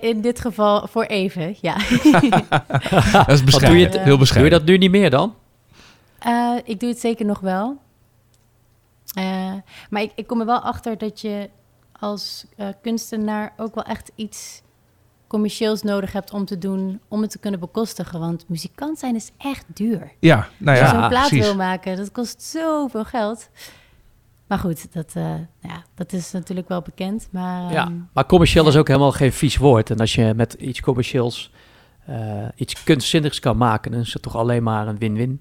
in dit geval voor even, ja. dat is bescheiden. doe je het- heel Doe je bescheiden. dat nu niet meer dan? Eh, ik doe het zeker nog wel. Eh, maar ik, ik kom er wel achter dat je als eh, kunstenaar ook wel echt iets commercieels nodig hebt om te doen, om het te kunnen bekostigen. Want muzikant zijn is echt duur. Ja, nou Als je ja, zo'n plaat precies. wil maken, dat kost zoveel geld. Maar goed, dat, eh, ja, dat is natuurlijk wel bekend. Maar, Ja, ehm, maar commercieel ja. is ook helemaal geen vies woord. En als je met iets commercieels eh, iets kunstzinnigs kan maken, dan is het toch alleen maar een win-win.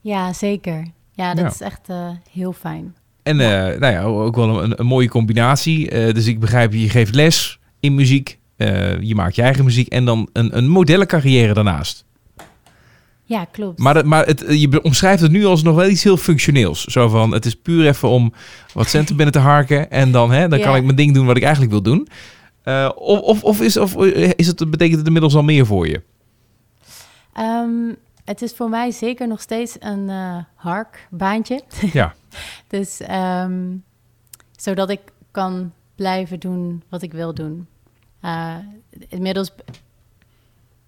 ja, zeker. Ja, dat Ja. is echt eh, heel fijn. En eh, nou ja, ook wel een, een mooie combinatie. Eh, dus ik begrijp, je geeft les in muziek. eh, je maakt je eigen muziek. En dan een, een modellencarrière daarnaast. Ja, klopt. Maar, maar het, je omschrijft het nu als nog wel iets heel functioneels. Zo van, het is puur even om wat centen binnen te harken. En dan, hè, dan kan ik mijn ding doen wat ik eigenlijk wil doen. Eh, of, of, of, is, of eh, is het, betekent het inmiddels al meer voor je? Ehm, het is voor mij zeker nog steeds een eh harkbaantje. Ja. dus ehm, zodat ik kan blijven doen wat ik wil doen. Inmiddels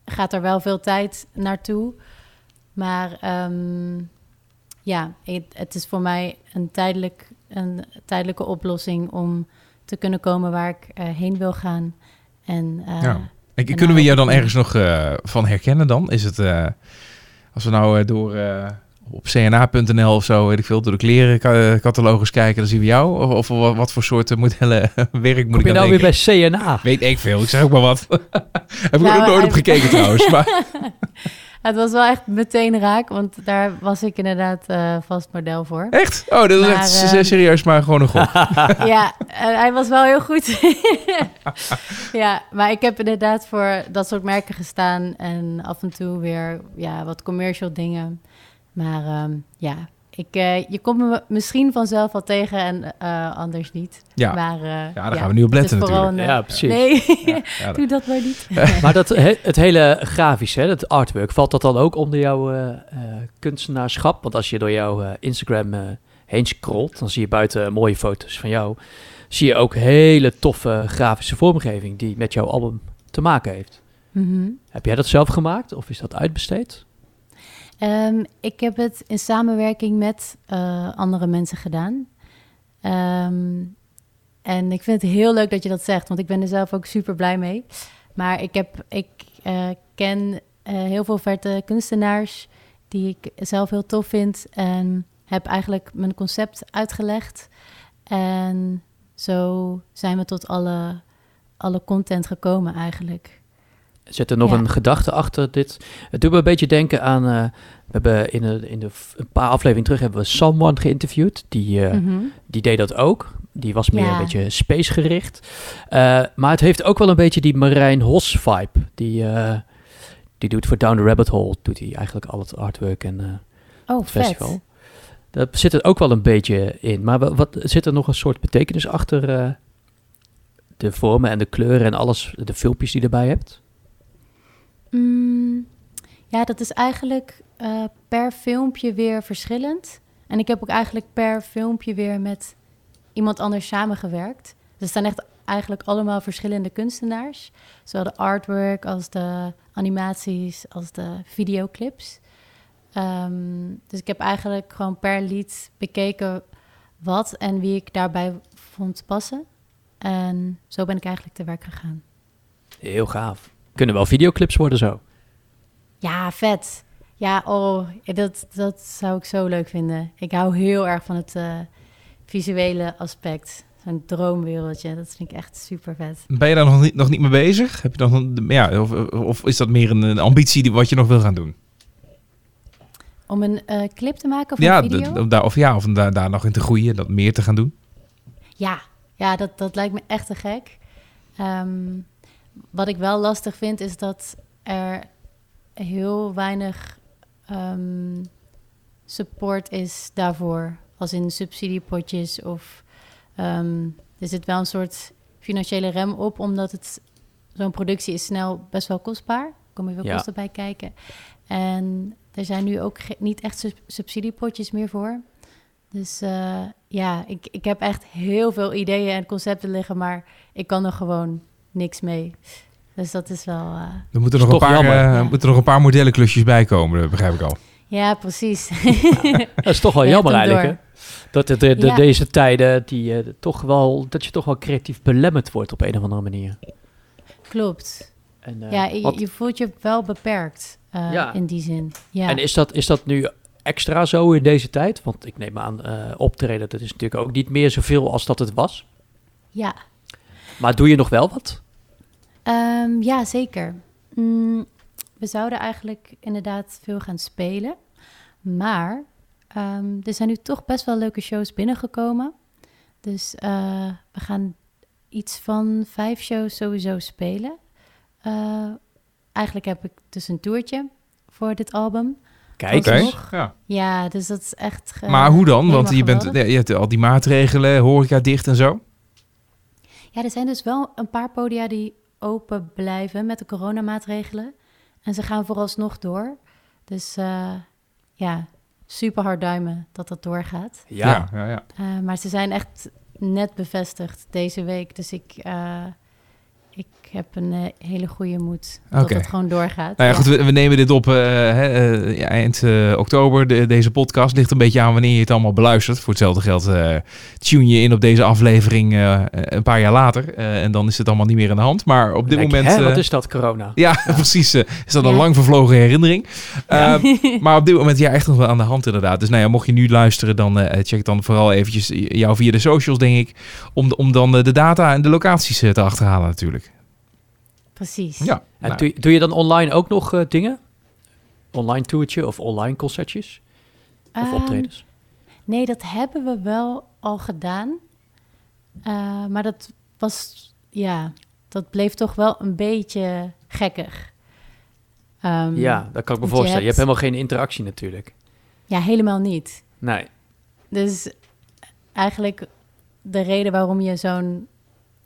gaat er wel veel tijd naartoe. Maar ehm, ja, het, het is voor mij een, tijdelijk, een tijdelijke oplossing om te kunnen komen waar ik eh, heen wil gaan. En, eh, Ja. En En kunnen we jou dan ergens nog eh, van herkennen dan? Is het, eh, als we nou eh, door eh, op cna.nl of zo, weet ik veel, door de klerencatalogus kijken, dan zien we jou? Of, of wat, wat voor soorten modellen werk moet Kom ik je nou weer bij CNA? Weet ik veel, ik zeg ook maar wat. Heb ik Nou, er ook nooit op gekeken trouwens. Maar, Het was wel echt meteen raak, want daar was ik inderdaad eh, vast model voor. echt? Oh, dat is Maar, echt ehm, serieus maar gewoon een gok. ja, en hij was wel heel goed. ja, maar ik heb inderdaad voor dat soort merken gestaan en af en toe weer ja, wat commercial dingen. Maar ehm, ja, ik, eh, je komt me misschien vanzelf wel tegen en eh, anders niet. Ja, Maar, eh, ja daar gaan we nu op letten natuurlijk. een, Ja, precies. Nee, Ja, ja, dat- doe dat maar niet. Maar dat, he- het hele grafische, hè, het artwork, valt dat dan ook onder jouw eh, eh, kunstenaarschap? Want als je door jouw Instagram eh, heen scrolt, dan zie je buiten mooie foto's van jou. Zie je ook hele toffe grafische vormgeving die met jouw album te maken heeft. Mhm. Heb jij dat zelf gemaakt of is dat uitbesteed? Ehm, ik heb het in samenwerking met eh, andere mensen gedaan. Ehm, en ik vind het heel leuk dat je dat zegt, want ik ben er zelf ook super blij mee. Maar ik, heb, ik eh, ken eh, heel veel verte kunstenaars die ik zelf heel tof vind. En heb eigenlijk mijn concept uitgelegd. En zo zijn we tot alle, alle content gekomen eigenlijk. Zit er nog Ja. een gedachte achter dit? Het doet me een beetje denken aan... eh, we hebben in, een, in de, een paar afleveringen terug hebben we Someone geïnterviewd. Die, eh, Mhm. die deed dat ook. Die was meer Ja. een beetje space gericht. Eh, maar het heeft ook wel een beetje die Marijn Hos vibe. Die, die doet voor Down the Rabbit Hole, doet hij eigenlijk al het artwork en Oh, het vet. festival. Daar zit er ook wel een beetje in. Maar wa- wat, zit er nog een soort betekenis achter de vormen en de kleuren en alles, de filmpjes die je erbij hebt? Mm, ja, dat is eigenlijk eh, per filmpje weer verschillend. En ik heb ook eigenlijk per filmpje weer met iemand anders samengewerkt. Dus het zijn echt eigenlijk allemaal verschillende kunstenaars. Zowel de artwork als de animaties als de videoclips. Ehm, dus ik heb eigenlijk gewoon per lied bekeken wat en wie ik daarbij vond passen. En zo ben ik eigenlijk te werk gegaan. Heel gaaf. Kunnen wel videoclips worden zo. Ja, vet. Ja, oh, dat, dat zou ik zo leuk vinden. Ik hou heel erg van het eh, visuele aspect. zo'n droomwereldje. Dat vind ik echt super vet. Ben je daar nog niet, nog niet mee bezig? Heb je dan, een- ja, of, of is dat meer een, een ambitie die, wat je nog wil gaan doen? Om een eh, clip te maken of ja, een video? daar, of ja, of daar, daar nog in te groeien, dat meer te gaan doen. Ja, ja dat, dat lijkt me echt te gek. Ehm, wat ik wel lastig vind, is dat er heel weinig ehm, support is daarvoor. Als in subsidiepotjes of ehm, er zit wel een soort financiële rem op, omdat het zo'n productie is snel best wel kostbaar. Er komen veel Ja. kosten bij kijken. En er zijn nu ook niet echt sub- subsidiepotjes meer voor. Dus eh, ja, ik, ik heb echt heel veel ideeën en concepten liggen, maar ik kan er gewoon niks mee. Dus dat is wel. eh, Er moeten nog, een paar, jammer. eh, Ja. moeten nog een paar modellenklusjes bij komen, dat begrijp ik al. ja, precies. Dat is toch wel jammer eigenlijk, hè? Dat de, de, de- Ja. deze tijden, die, eh, toch wel, dat je toch wel creatief belemmerd wordt op een of andere manier. Klopt. En, eh, ja, je, wat- je voelt je wel beperkt eh, Ja. in die zin. Ja. En is dat, is dat nu extra zo in deze tijd? Want ik neem aan, eh, optreden, dat is natuurlijk ook niet meer zoveel als dat het was. ja. Maar doe je nog wel wat? Ehm, ja, zeker. Mm, we zouden eigenlijk inderdaad veel gaan spelen. Maar ehm, er zijn nu toch best wel leuke shows binnengekomen. Dus eh, we gaan iets van vijf shows sowieso spelen. Eh, eigenlijk heb ik dus een toertje voor dit album. Kijk? Ja. Ja, dus dat is echt... ge- Maar hoe dan? Want je, bent, geweldig. je hebt al die maatregelen, horeca dicht en zo. Ja, er zijn dus wel een paar podia die open blijven met de coronamaatregelen. En ze gaan vooralsnog door. Dus eh, ja, super hard duimen dat dat doorgaat. Ja, ja, ja. Eh, maar ze zijn echt net bevestigd deze week. Dus ik, eh, ik heb een eh, hele goede moed dat het gewoon doorgaat. Nou ja, Ja. goed, we, we nemen dit op eh, hè, eh, eind eh, oktober. De- deze podcast ligt een beetje aan wanneer je het allemaal beluistert. Voor hetzelfde geld eh, tune je in op deze aflevering eh, een paar jaar later. Eh, en dan is het allemaal niet meer aan de hand. Maar op dit moment... hè, wat is dat, corona? Ja, precies. is dat een Ja. lang vervlogen herinnering. Ja. Eh, maar op dit moment ja, echt nog wel aan de hand inderdaad. Dus nou ja, mocht je nu luisteren, dan eh, check dan vooral eventjes jou via de socials, denk ik. Om, om dan de data en de locaties te achterhalen natuurlijk. Precies. Ja, En nou, doe, doe je dan online ook nog eh, dingen? Online toertje of online concertjes? Of Ehm, optredens? Nee, dat hebben we wel al gedaan. Eh, maar dat was, ja, dat bleef toch wel een beetje gekkig. Ehm, ja, dat kan ik me want je voorstellen. Je hebt hebt- helemaal geen interactie natuurlijk. Ja, helemaal niet. Nee. Dus eigenlijk de reden waarom je zo'n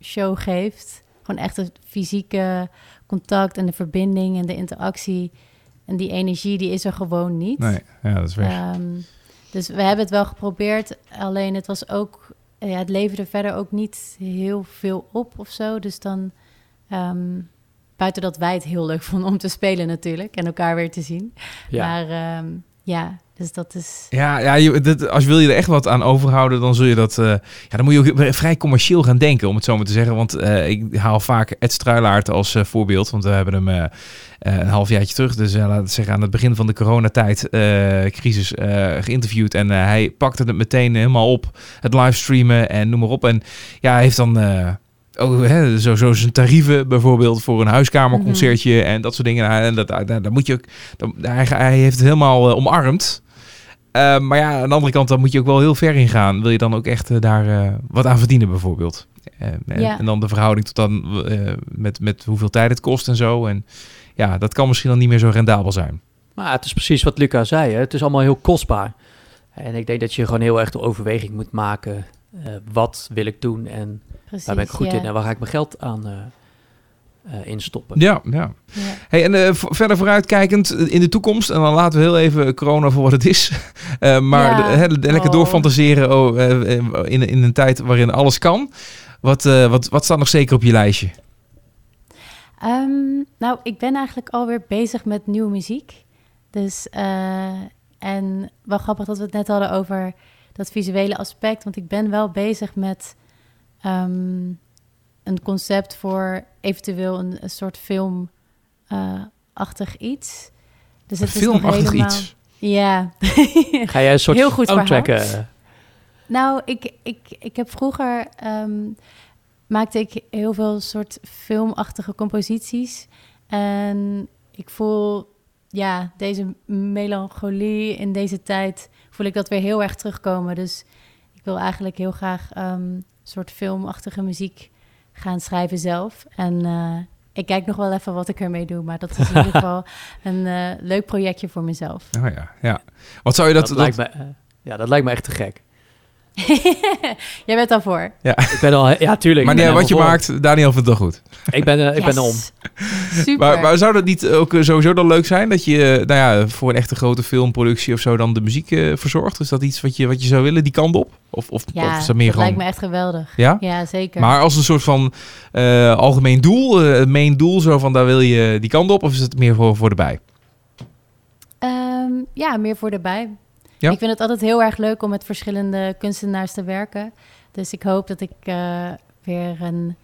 show geeft, gewoon echt het fysieke contact en de verbinding en de interactie en die energie, die is er gewoon niet. nee, ja, dat is weg. Ehm, dus we hebben het wel geprobeerd, alleen het was ook, ja, het leverde verder ook niet heel veel op of zo. Dus dan, ehm, buiten dat wij het heel leuk vonden om te spelen natuurlijk en elkaar weer te zien. Ja. Maar ehm, ja, dus dat is, Ja, ja je, dit, als wil je er echt wat aan overhouden, dan zul je dat... eh, ja, dan moet je ook vrij commercieel gaan denken, om het zo maar te zeggen. Want eh, ik haal vaak Ed Struilaert als eh, voorbeeld. Want we hebben hem een halfjaartje terug, dus laten we zeggen aan het begin van de coronatijd, crisis, eh, geïnterviewd. En hij pakte het meteen helemaal op, het livestreamen en noem maar op. En ja, hij heeft dan... Oh, hè, zo, zo zijn tarieven bijvoorbeeld voor een huiskamerconcertje en dat soort dingen. Nou, En dat, daar, daar moet je ook, dan, hij, hij heeft het helemaal omarmd. Eh, maar ja, aan de andere kant, dan moet je ook wel heel ver in gaan. Wil je dan ook echt eh, daar eh, wat aan verdienen, bijvoorbeeld? Eh, en, Ja. en dan de verhouding tot dan eh, met, met hoeveel tijd het kost en zo. En ja, dat kan misschien dan niet meer zo rendabel zijn. Maar het is precies wat Luca zei. Hè? Het is allemaal heel kostbaar. En ik denk dat je gewoon heel erg de overweging moet maken. eh, wat wil ik doen en precies. waar ben ik goed ja. in en waar ga ik mijn geld aan instoppen? Ja, ja. Ja. Hey, en eh, verder vooruitkijkend in de toekomst, en dan laten we heel even corona voor wat het is. Eh, maar Ja. de- hè, de- lekker Oh. doorfantaseren oh, in, in een tijd waarin alles kan. Wat, eh, wat, wat staat nog zeker op je lijstje? Ehm, nou, ik ben eigenlijk alweer bezig met nieuwe muziek. Dus, eh, en wel grappig dat we het net hadden over dat visuele aspect. Want ik ben wel bezig met ehm, een concept voor eventueel een, een soort filmachtig iets. Dus het is nog Filmachtig helemaal- iets. Ja. Ga jij een soort Heel goed eh, nou, ik, ik, ik heb vroeger ehm, maakte ik heel veel soort filmachtige composities. En ik voel, ja, deze melancholie in deze tijd, voel ik dat weer heel erg terugkomen. Dus ik wil eigenlijk heel graag ehm, soort filmachtige muziek gaan schrijven zelf. En eh, ik kijk nog wel even wat ik ermee doe, maar dat is in ieder geval een eh, leuk projectje voor mezelf. Oh ja, ja. Wat zou je dat... Dat, dat- lijkt me, eh, ja, dat lijkt me echt te gek. Jij bent daarvoor. Ik ben al, ja, tuurlijk. maar nee, wat je voor. maakt, Daniel vindt het wel goed. Ik ben, eh, ik ben om. Super. Maar, maar zou dat niet ook eh, sowieso dan leuk zijn dat je, eh, nou ja, voor een echte grote filmproductie of zo dan de muziek verzorgt? Is dat iets wat je, wat je zou willen, die kant op? Of, of, ja, of is dat meer gewoon... lijkt me echt geweldig. Ja? Ja, zeker. Maar als een soort van eh, algemeen doel, het main doel, zo van daar wil je die kant op, of is het meer voor, voor de bij? Ehm, ja, meer voor erbij. Ja? Ik vind het altijd heel erg leuk om met verschillende kunstenaars te werken. Dus ik hoop dat ik eh, weer een,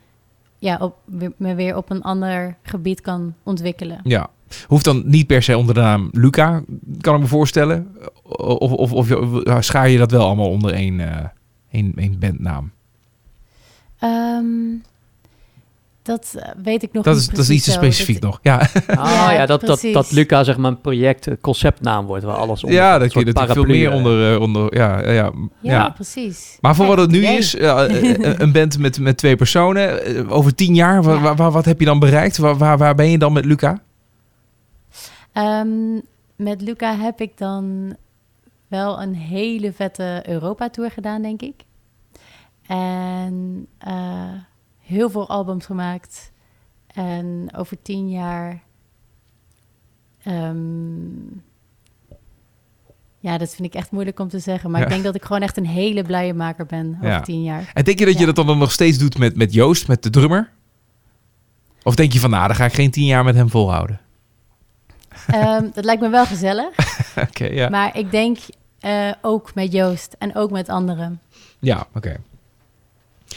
ja, op, me weer op een ander gebied kan ontwikkelen. Ja. Hoeft dan niet per se onder de naam Luca, kan ik me voorstellen. Of, of, of je- schaar je dat wel allemaal onder één, eh één, één bandnaam? Ehm, dat eh, weet ik nog Dat niet is, dat is iets te specifiek Dat- nog. Ja, Ah Ja, ja, dat, dat, precies. dat Luca zeg maar een project, een conceptnaam wordt waar alles onder ja dat je natuurlijk veel meer eh, onder... eh, onder ja, ja, ja. Precies. Maar voor Kijk, wat het nu is, ja, eh, een band met, met twee personen, eh, over tien jaar, wa- Ja. wa- wa- wat heb je dan bereikt? Waar, waar, waar ben je dan met Luca? Ehm, met Luca heb ik dan wel een hele vette Europa-tour gedaan, denk ik. En eh, heel veel albums gemaakt. En over tien jaar... ehm, ja, dat vind ik echt moeilijk om te zeggen. Maar Ja. ik denk dat ik gewoon echt een hele blije maker ben over Ja. tien jaar. En denk je dat je dat dan nog steeds doet met, met Joost, met de drummer? Of denk je van, nou, dan ga ik geen tien jaar met hem volhouden? Ehm, dat lijkt me wel gezellig. Oké, ja. Maar ik denk eh, ook met Joost en ook met anderen. Ja, oké.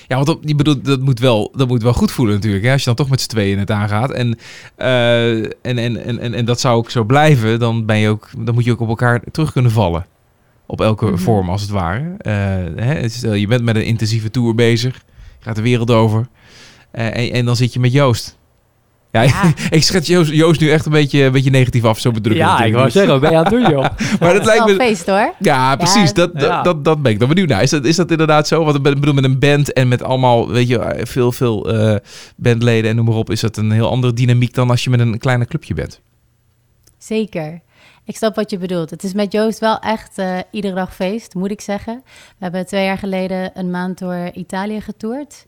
Ja, want je bedoelt, dat, moet wel, dat moet wel goed voelen natuurlijk. Hè? Als je dan toch met z'n tweeën het aangaat. En, eh, en, en, en, en, en dat zou ook zo blijven. Dan, ben je ook, dan moet je ook op elkaar terug kunnen vallen. Op elke Mhm. vorm als het ware. Eh, hè? Stel, je bent met een intensieve tour bezig. Je gaat de wereld over. Eh, en, en dan zit je met Joost. Ja, Ja. ik schets Joost, Joost nu echt een beetje, een beetje negatief af. Zo bedrukken. Ja, ik wou zeggen, ben je aan het doen, joh? Maar dat lijkt me... feest hoor. Ja, precies. Dat, dat, Ja. dat, dat ben ik dan benieuwd naar. Is dat, is dat inderdaad zo? Want ik bedoel, met een band en met allemaal, weet je, veel, veel eh, bandleden en noem maar op, is dat een heel andere dynamiek dan als je met een kleiner clubje bent. Zeker. Ik snap wat je bedoelt. Het is met Joost wel echt eh, iedere dag feest, moet ik zeggen. We hebben twee jaar geleden een maand door Italië getoerd.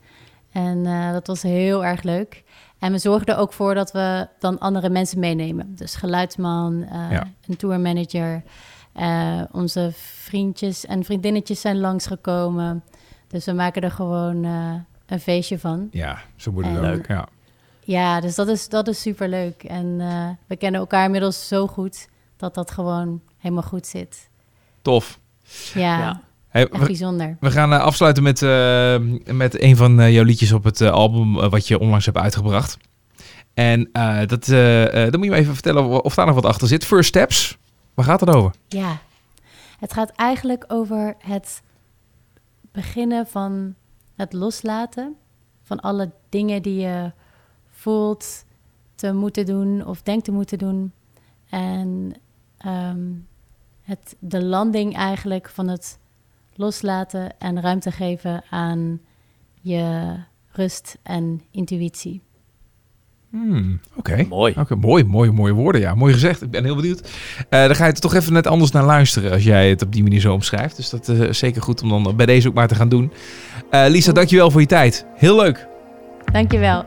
En eh, dat was heel erg leuk. En we zorgen er ook voor dat we dan andere mensen meenemen. Dus geluidsman, eh, Ja. een tourmanager. eh, onze vriendjes en vriendinnetjes zijn langsgekomen. Dus we maken er gewoon eh, een feestje van. Ja, zo moet het. Leuk. Ja. Ja, dus dat is, dat is super leuk. En eh, we kennen elkaar inmiddels zo goed dat dat gewoon helemaal goed zit. Tof. Ja, Ja. Hey, echt bijzonder. we gaan eh, afsluiten met, eh, met een van eh, jouw liedjes op het album wat je onlangs hebt uitgebracht. En dat, dan moet je me even vertellen of daar nog wat achter zit. First Steps, waar gaat het over? Ja, het gaat eigenlijk over het beginnen van het loslaten van alle dingen die je voelt te moeten doen of denkt te moeten doen. En ehm, het, de landing eigenlijk van het loslaten en ruimte geven aan je rust en intuïtie. Hmm, Oké. Mooi. Oké, mooi, mooie, mooie woorden. Ja, mooi gezegd. Ik ben heel benieuwd. Eh dan ga je er toch even net anders naar luisteren als jij het op die manier zo omschrijft. Dus dat is zeker goed om dan bij deze ook maar te gaan doen. Eh Lisa, dankjewel voor je tijd. Heel leuk. Dankjewel.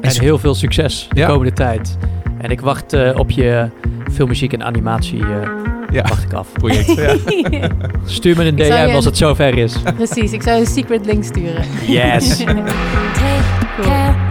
En heel veel succes de Ja. komende tijd. En ik wacht eh, op je filmmuziek en animatie. Ja, wacht ik af. project. Ja. Stuur me een DM als het zover is. Precies, ik zou een secret link sturen. Yes. Take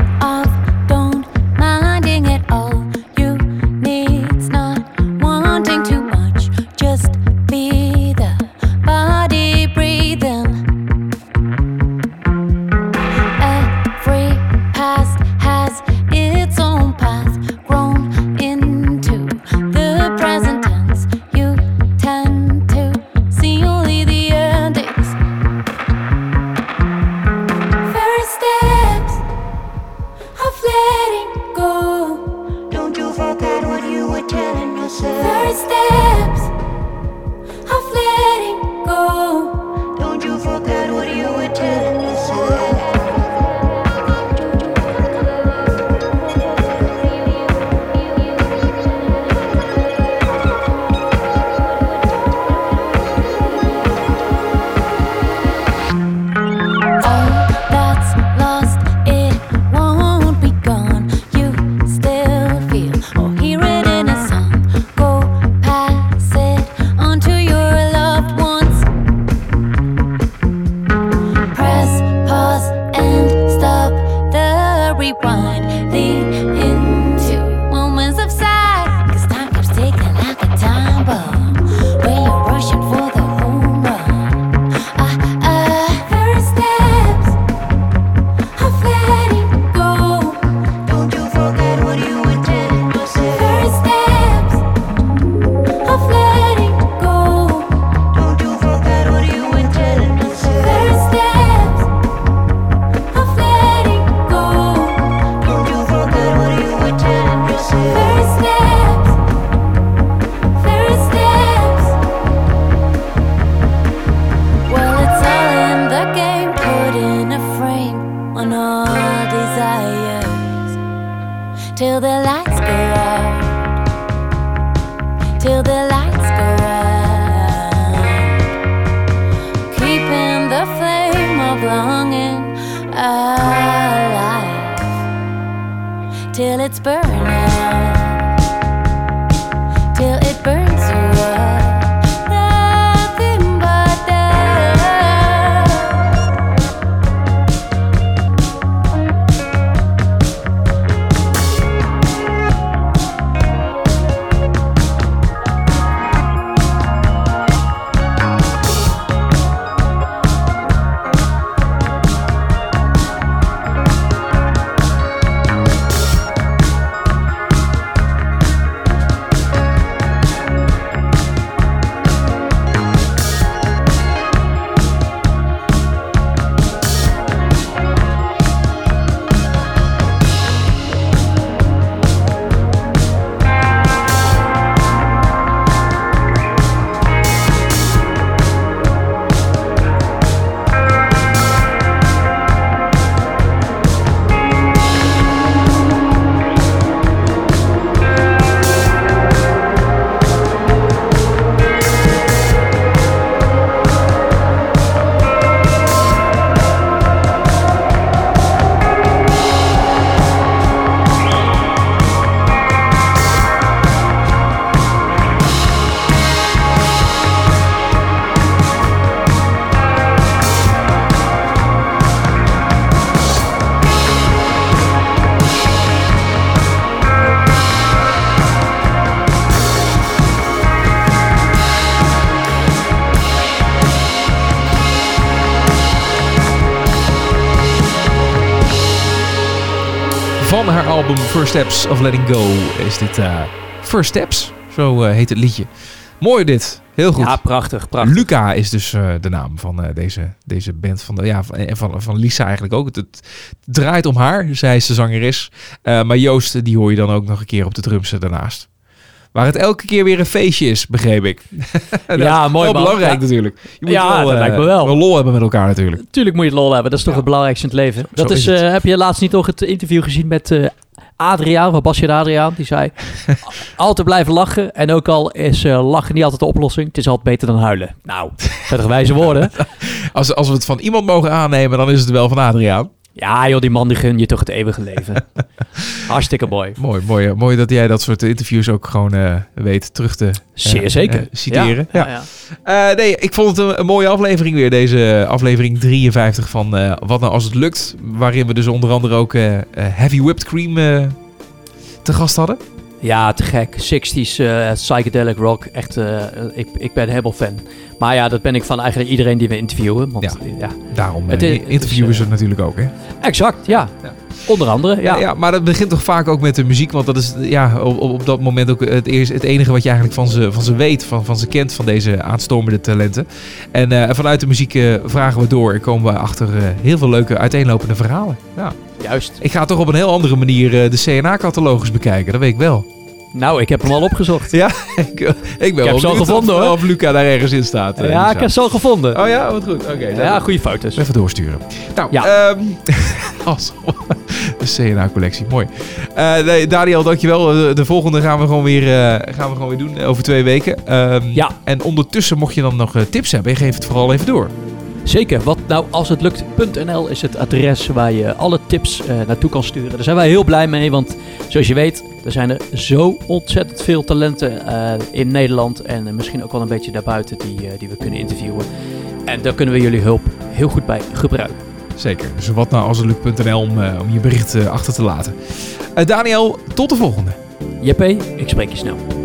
Van haar album First Steps of Letting Go is dit eh, First Steps. Zo eh, heet het liedje. Mooi dit. Heel goed. Ja, prachtig, prachtig. Luca is dus eh, de naam van deze, deze band. Van, de, ja, van, en van, van Lisa eigenlijk ook. Het, het draait om haar. Zij is de zangeres. Maar Joost, die hoor je dan ook nog een keer op de drums daarnaast. Waar het elke keer weer een feestje is, begreep ik. Ja, mooi, Wel man. belangrijk Ja. natuurlijk. Je moet Ja, wel, dat eh, lijkt me wel. lol hebben met elkaar natuurlijk. Tuurlijk moet je het lol hebben. Dat is toch Ja. het belangrijkste in het leven. Zo Dat is eh, heb je laatst niet nog het interview gezien met eh, Adriaan, van Basje Adriaan? Die zei, altijd blijven lachen. En ook al is eh, lachen niet altijd de oplossing. Het is altijd beter dan huilen. Nou, toch wijze woorden? Als, als we het van iemand mogen aannemen, dan is het wel van Adriaan. Ja joh, die man die gun je toch het eeuwige leven. Hartstikke mooi. Mooi, mooi, mooi dat jij dat soort interviews ook gewoon eh, weet terug te Zeer eh, zeker. eh, citeren. Ja, Ja. ja, ja. Eh, nee, ik vond het een, een mooie aflevering weer. Deze aflevering 53 van eh, Wat nou als het lukt. Waarin we dus onder andere ook Heavy Whipped Cream eh, te gast hadden. Ja, te gek. 60s eh, psychedelic rock. Echt, eh, ik, ik ben helemaal fan. Maar ja, dat ben ik van eigenlijk iedereen die we interviewen. Want, Ja. ja. Daarom Het eh, interviewen ze natuurlijk ook. Hè? Exact, ja. Ja. Onder andere, ja. Ja. maar dat begint toch vaak ook met de muziek. Want dat is ja, op, op, dat moment ook het, eerste, het enige wat je eigenlijk van ze, van ze weet. Van, van ze kent, van deze aanstormende talenten. En eh, vanuit de muziek eh, vragen we door. En komen we achter eh, heel veel leuke uiteenlopende verhalen. Ja. Juist. Ik ga toch op een heel andere manier eh, de CNA-catalogus bekijken. Dat weet ik wel. Nou, ik heb hem al opgezocht. Ja, ik, ik ben heb wel ze al benieuwd gevonden, of, hoor. Of Luca daar ergens in staat. eh, ja, ik heb ze al gevonden. Oh ja, wat goed. Oké. ja, goede foto's. Even doorsturen. Nou, Ja. ja. als, de CNA-collectie. Mooi. Eh, nee, Daniel, dankjewel. De, de volgende gaan we gewoon weer, eh, gaan we gewoon weer doen eh, over twee weken. Ehm, Ja. En ondertussen, mocht je dan nog eh, tips hebben, geef het vooral even door. Zeker. Wat nou als het lukt.nl is het adres waar je alle tips eh, naartoe kan sturen. Daar zijn wij heel blij mee, want zoals je weet, er zijn er zo ontzettend veel talenten eh, in Nederland en misschien ook wel een beetje daarbuiten die, eh, die we kunnen interviewen. En daar kunnen we jullie hulp heel goed bij gebruiken. Zeker. Dus wat nou als het lukt.nl om, om je bericht achter te laten. Daniel, tot de volgende. JP, ik spreek je snel.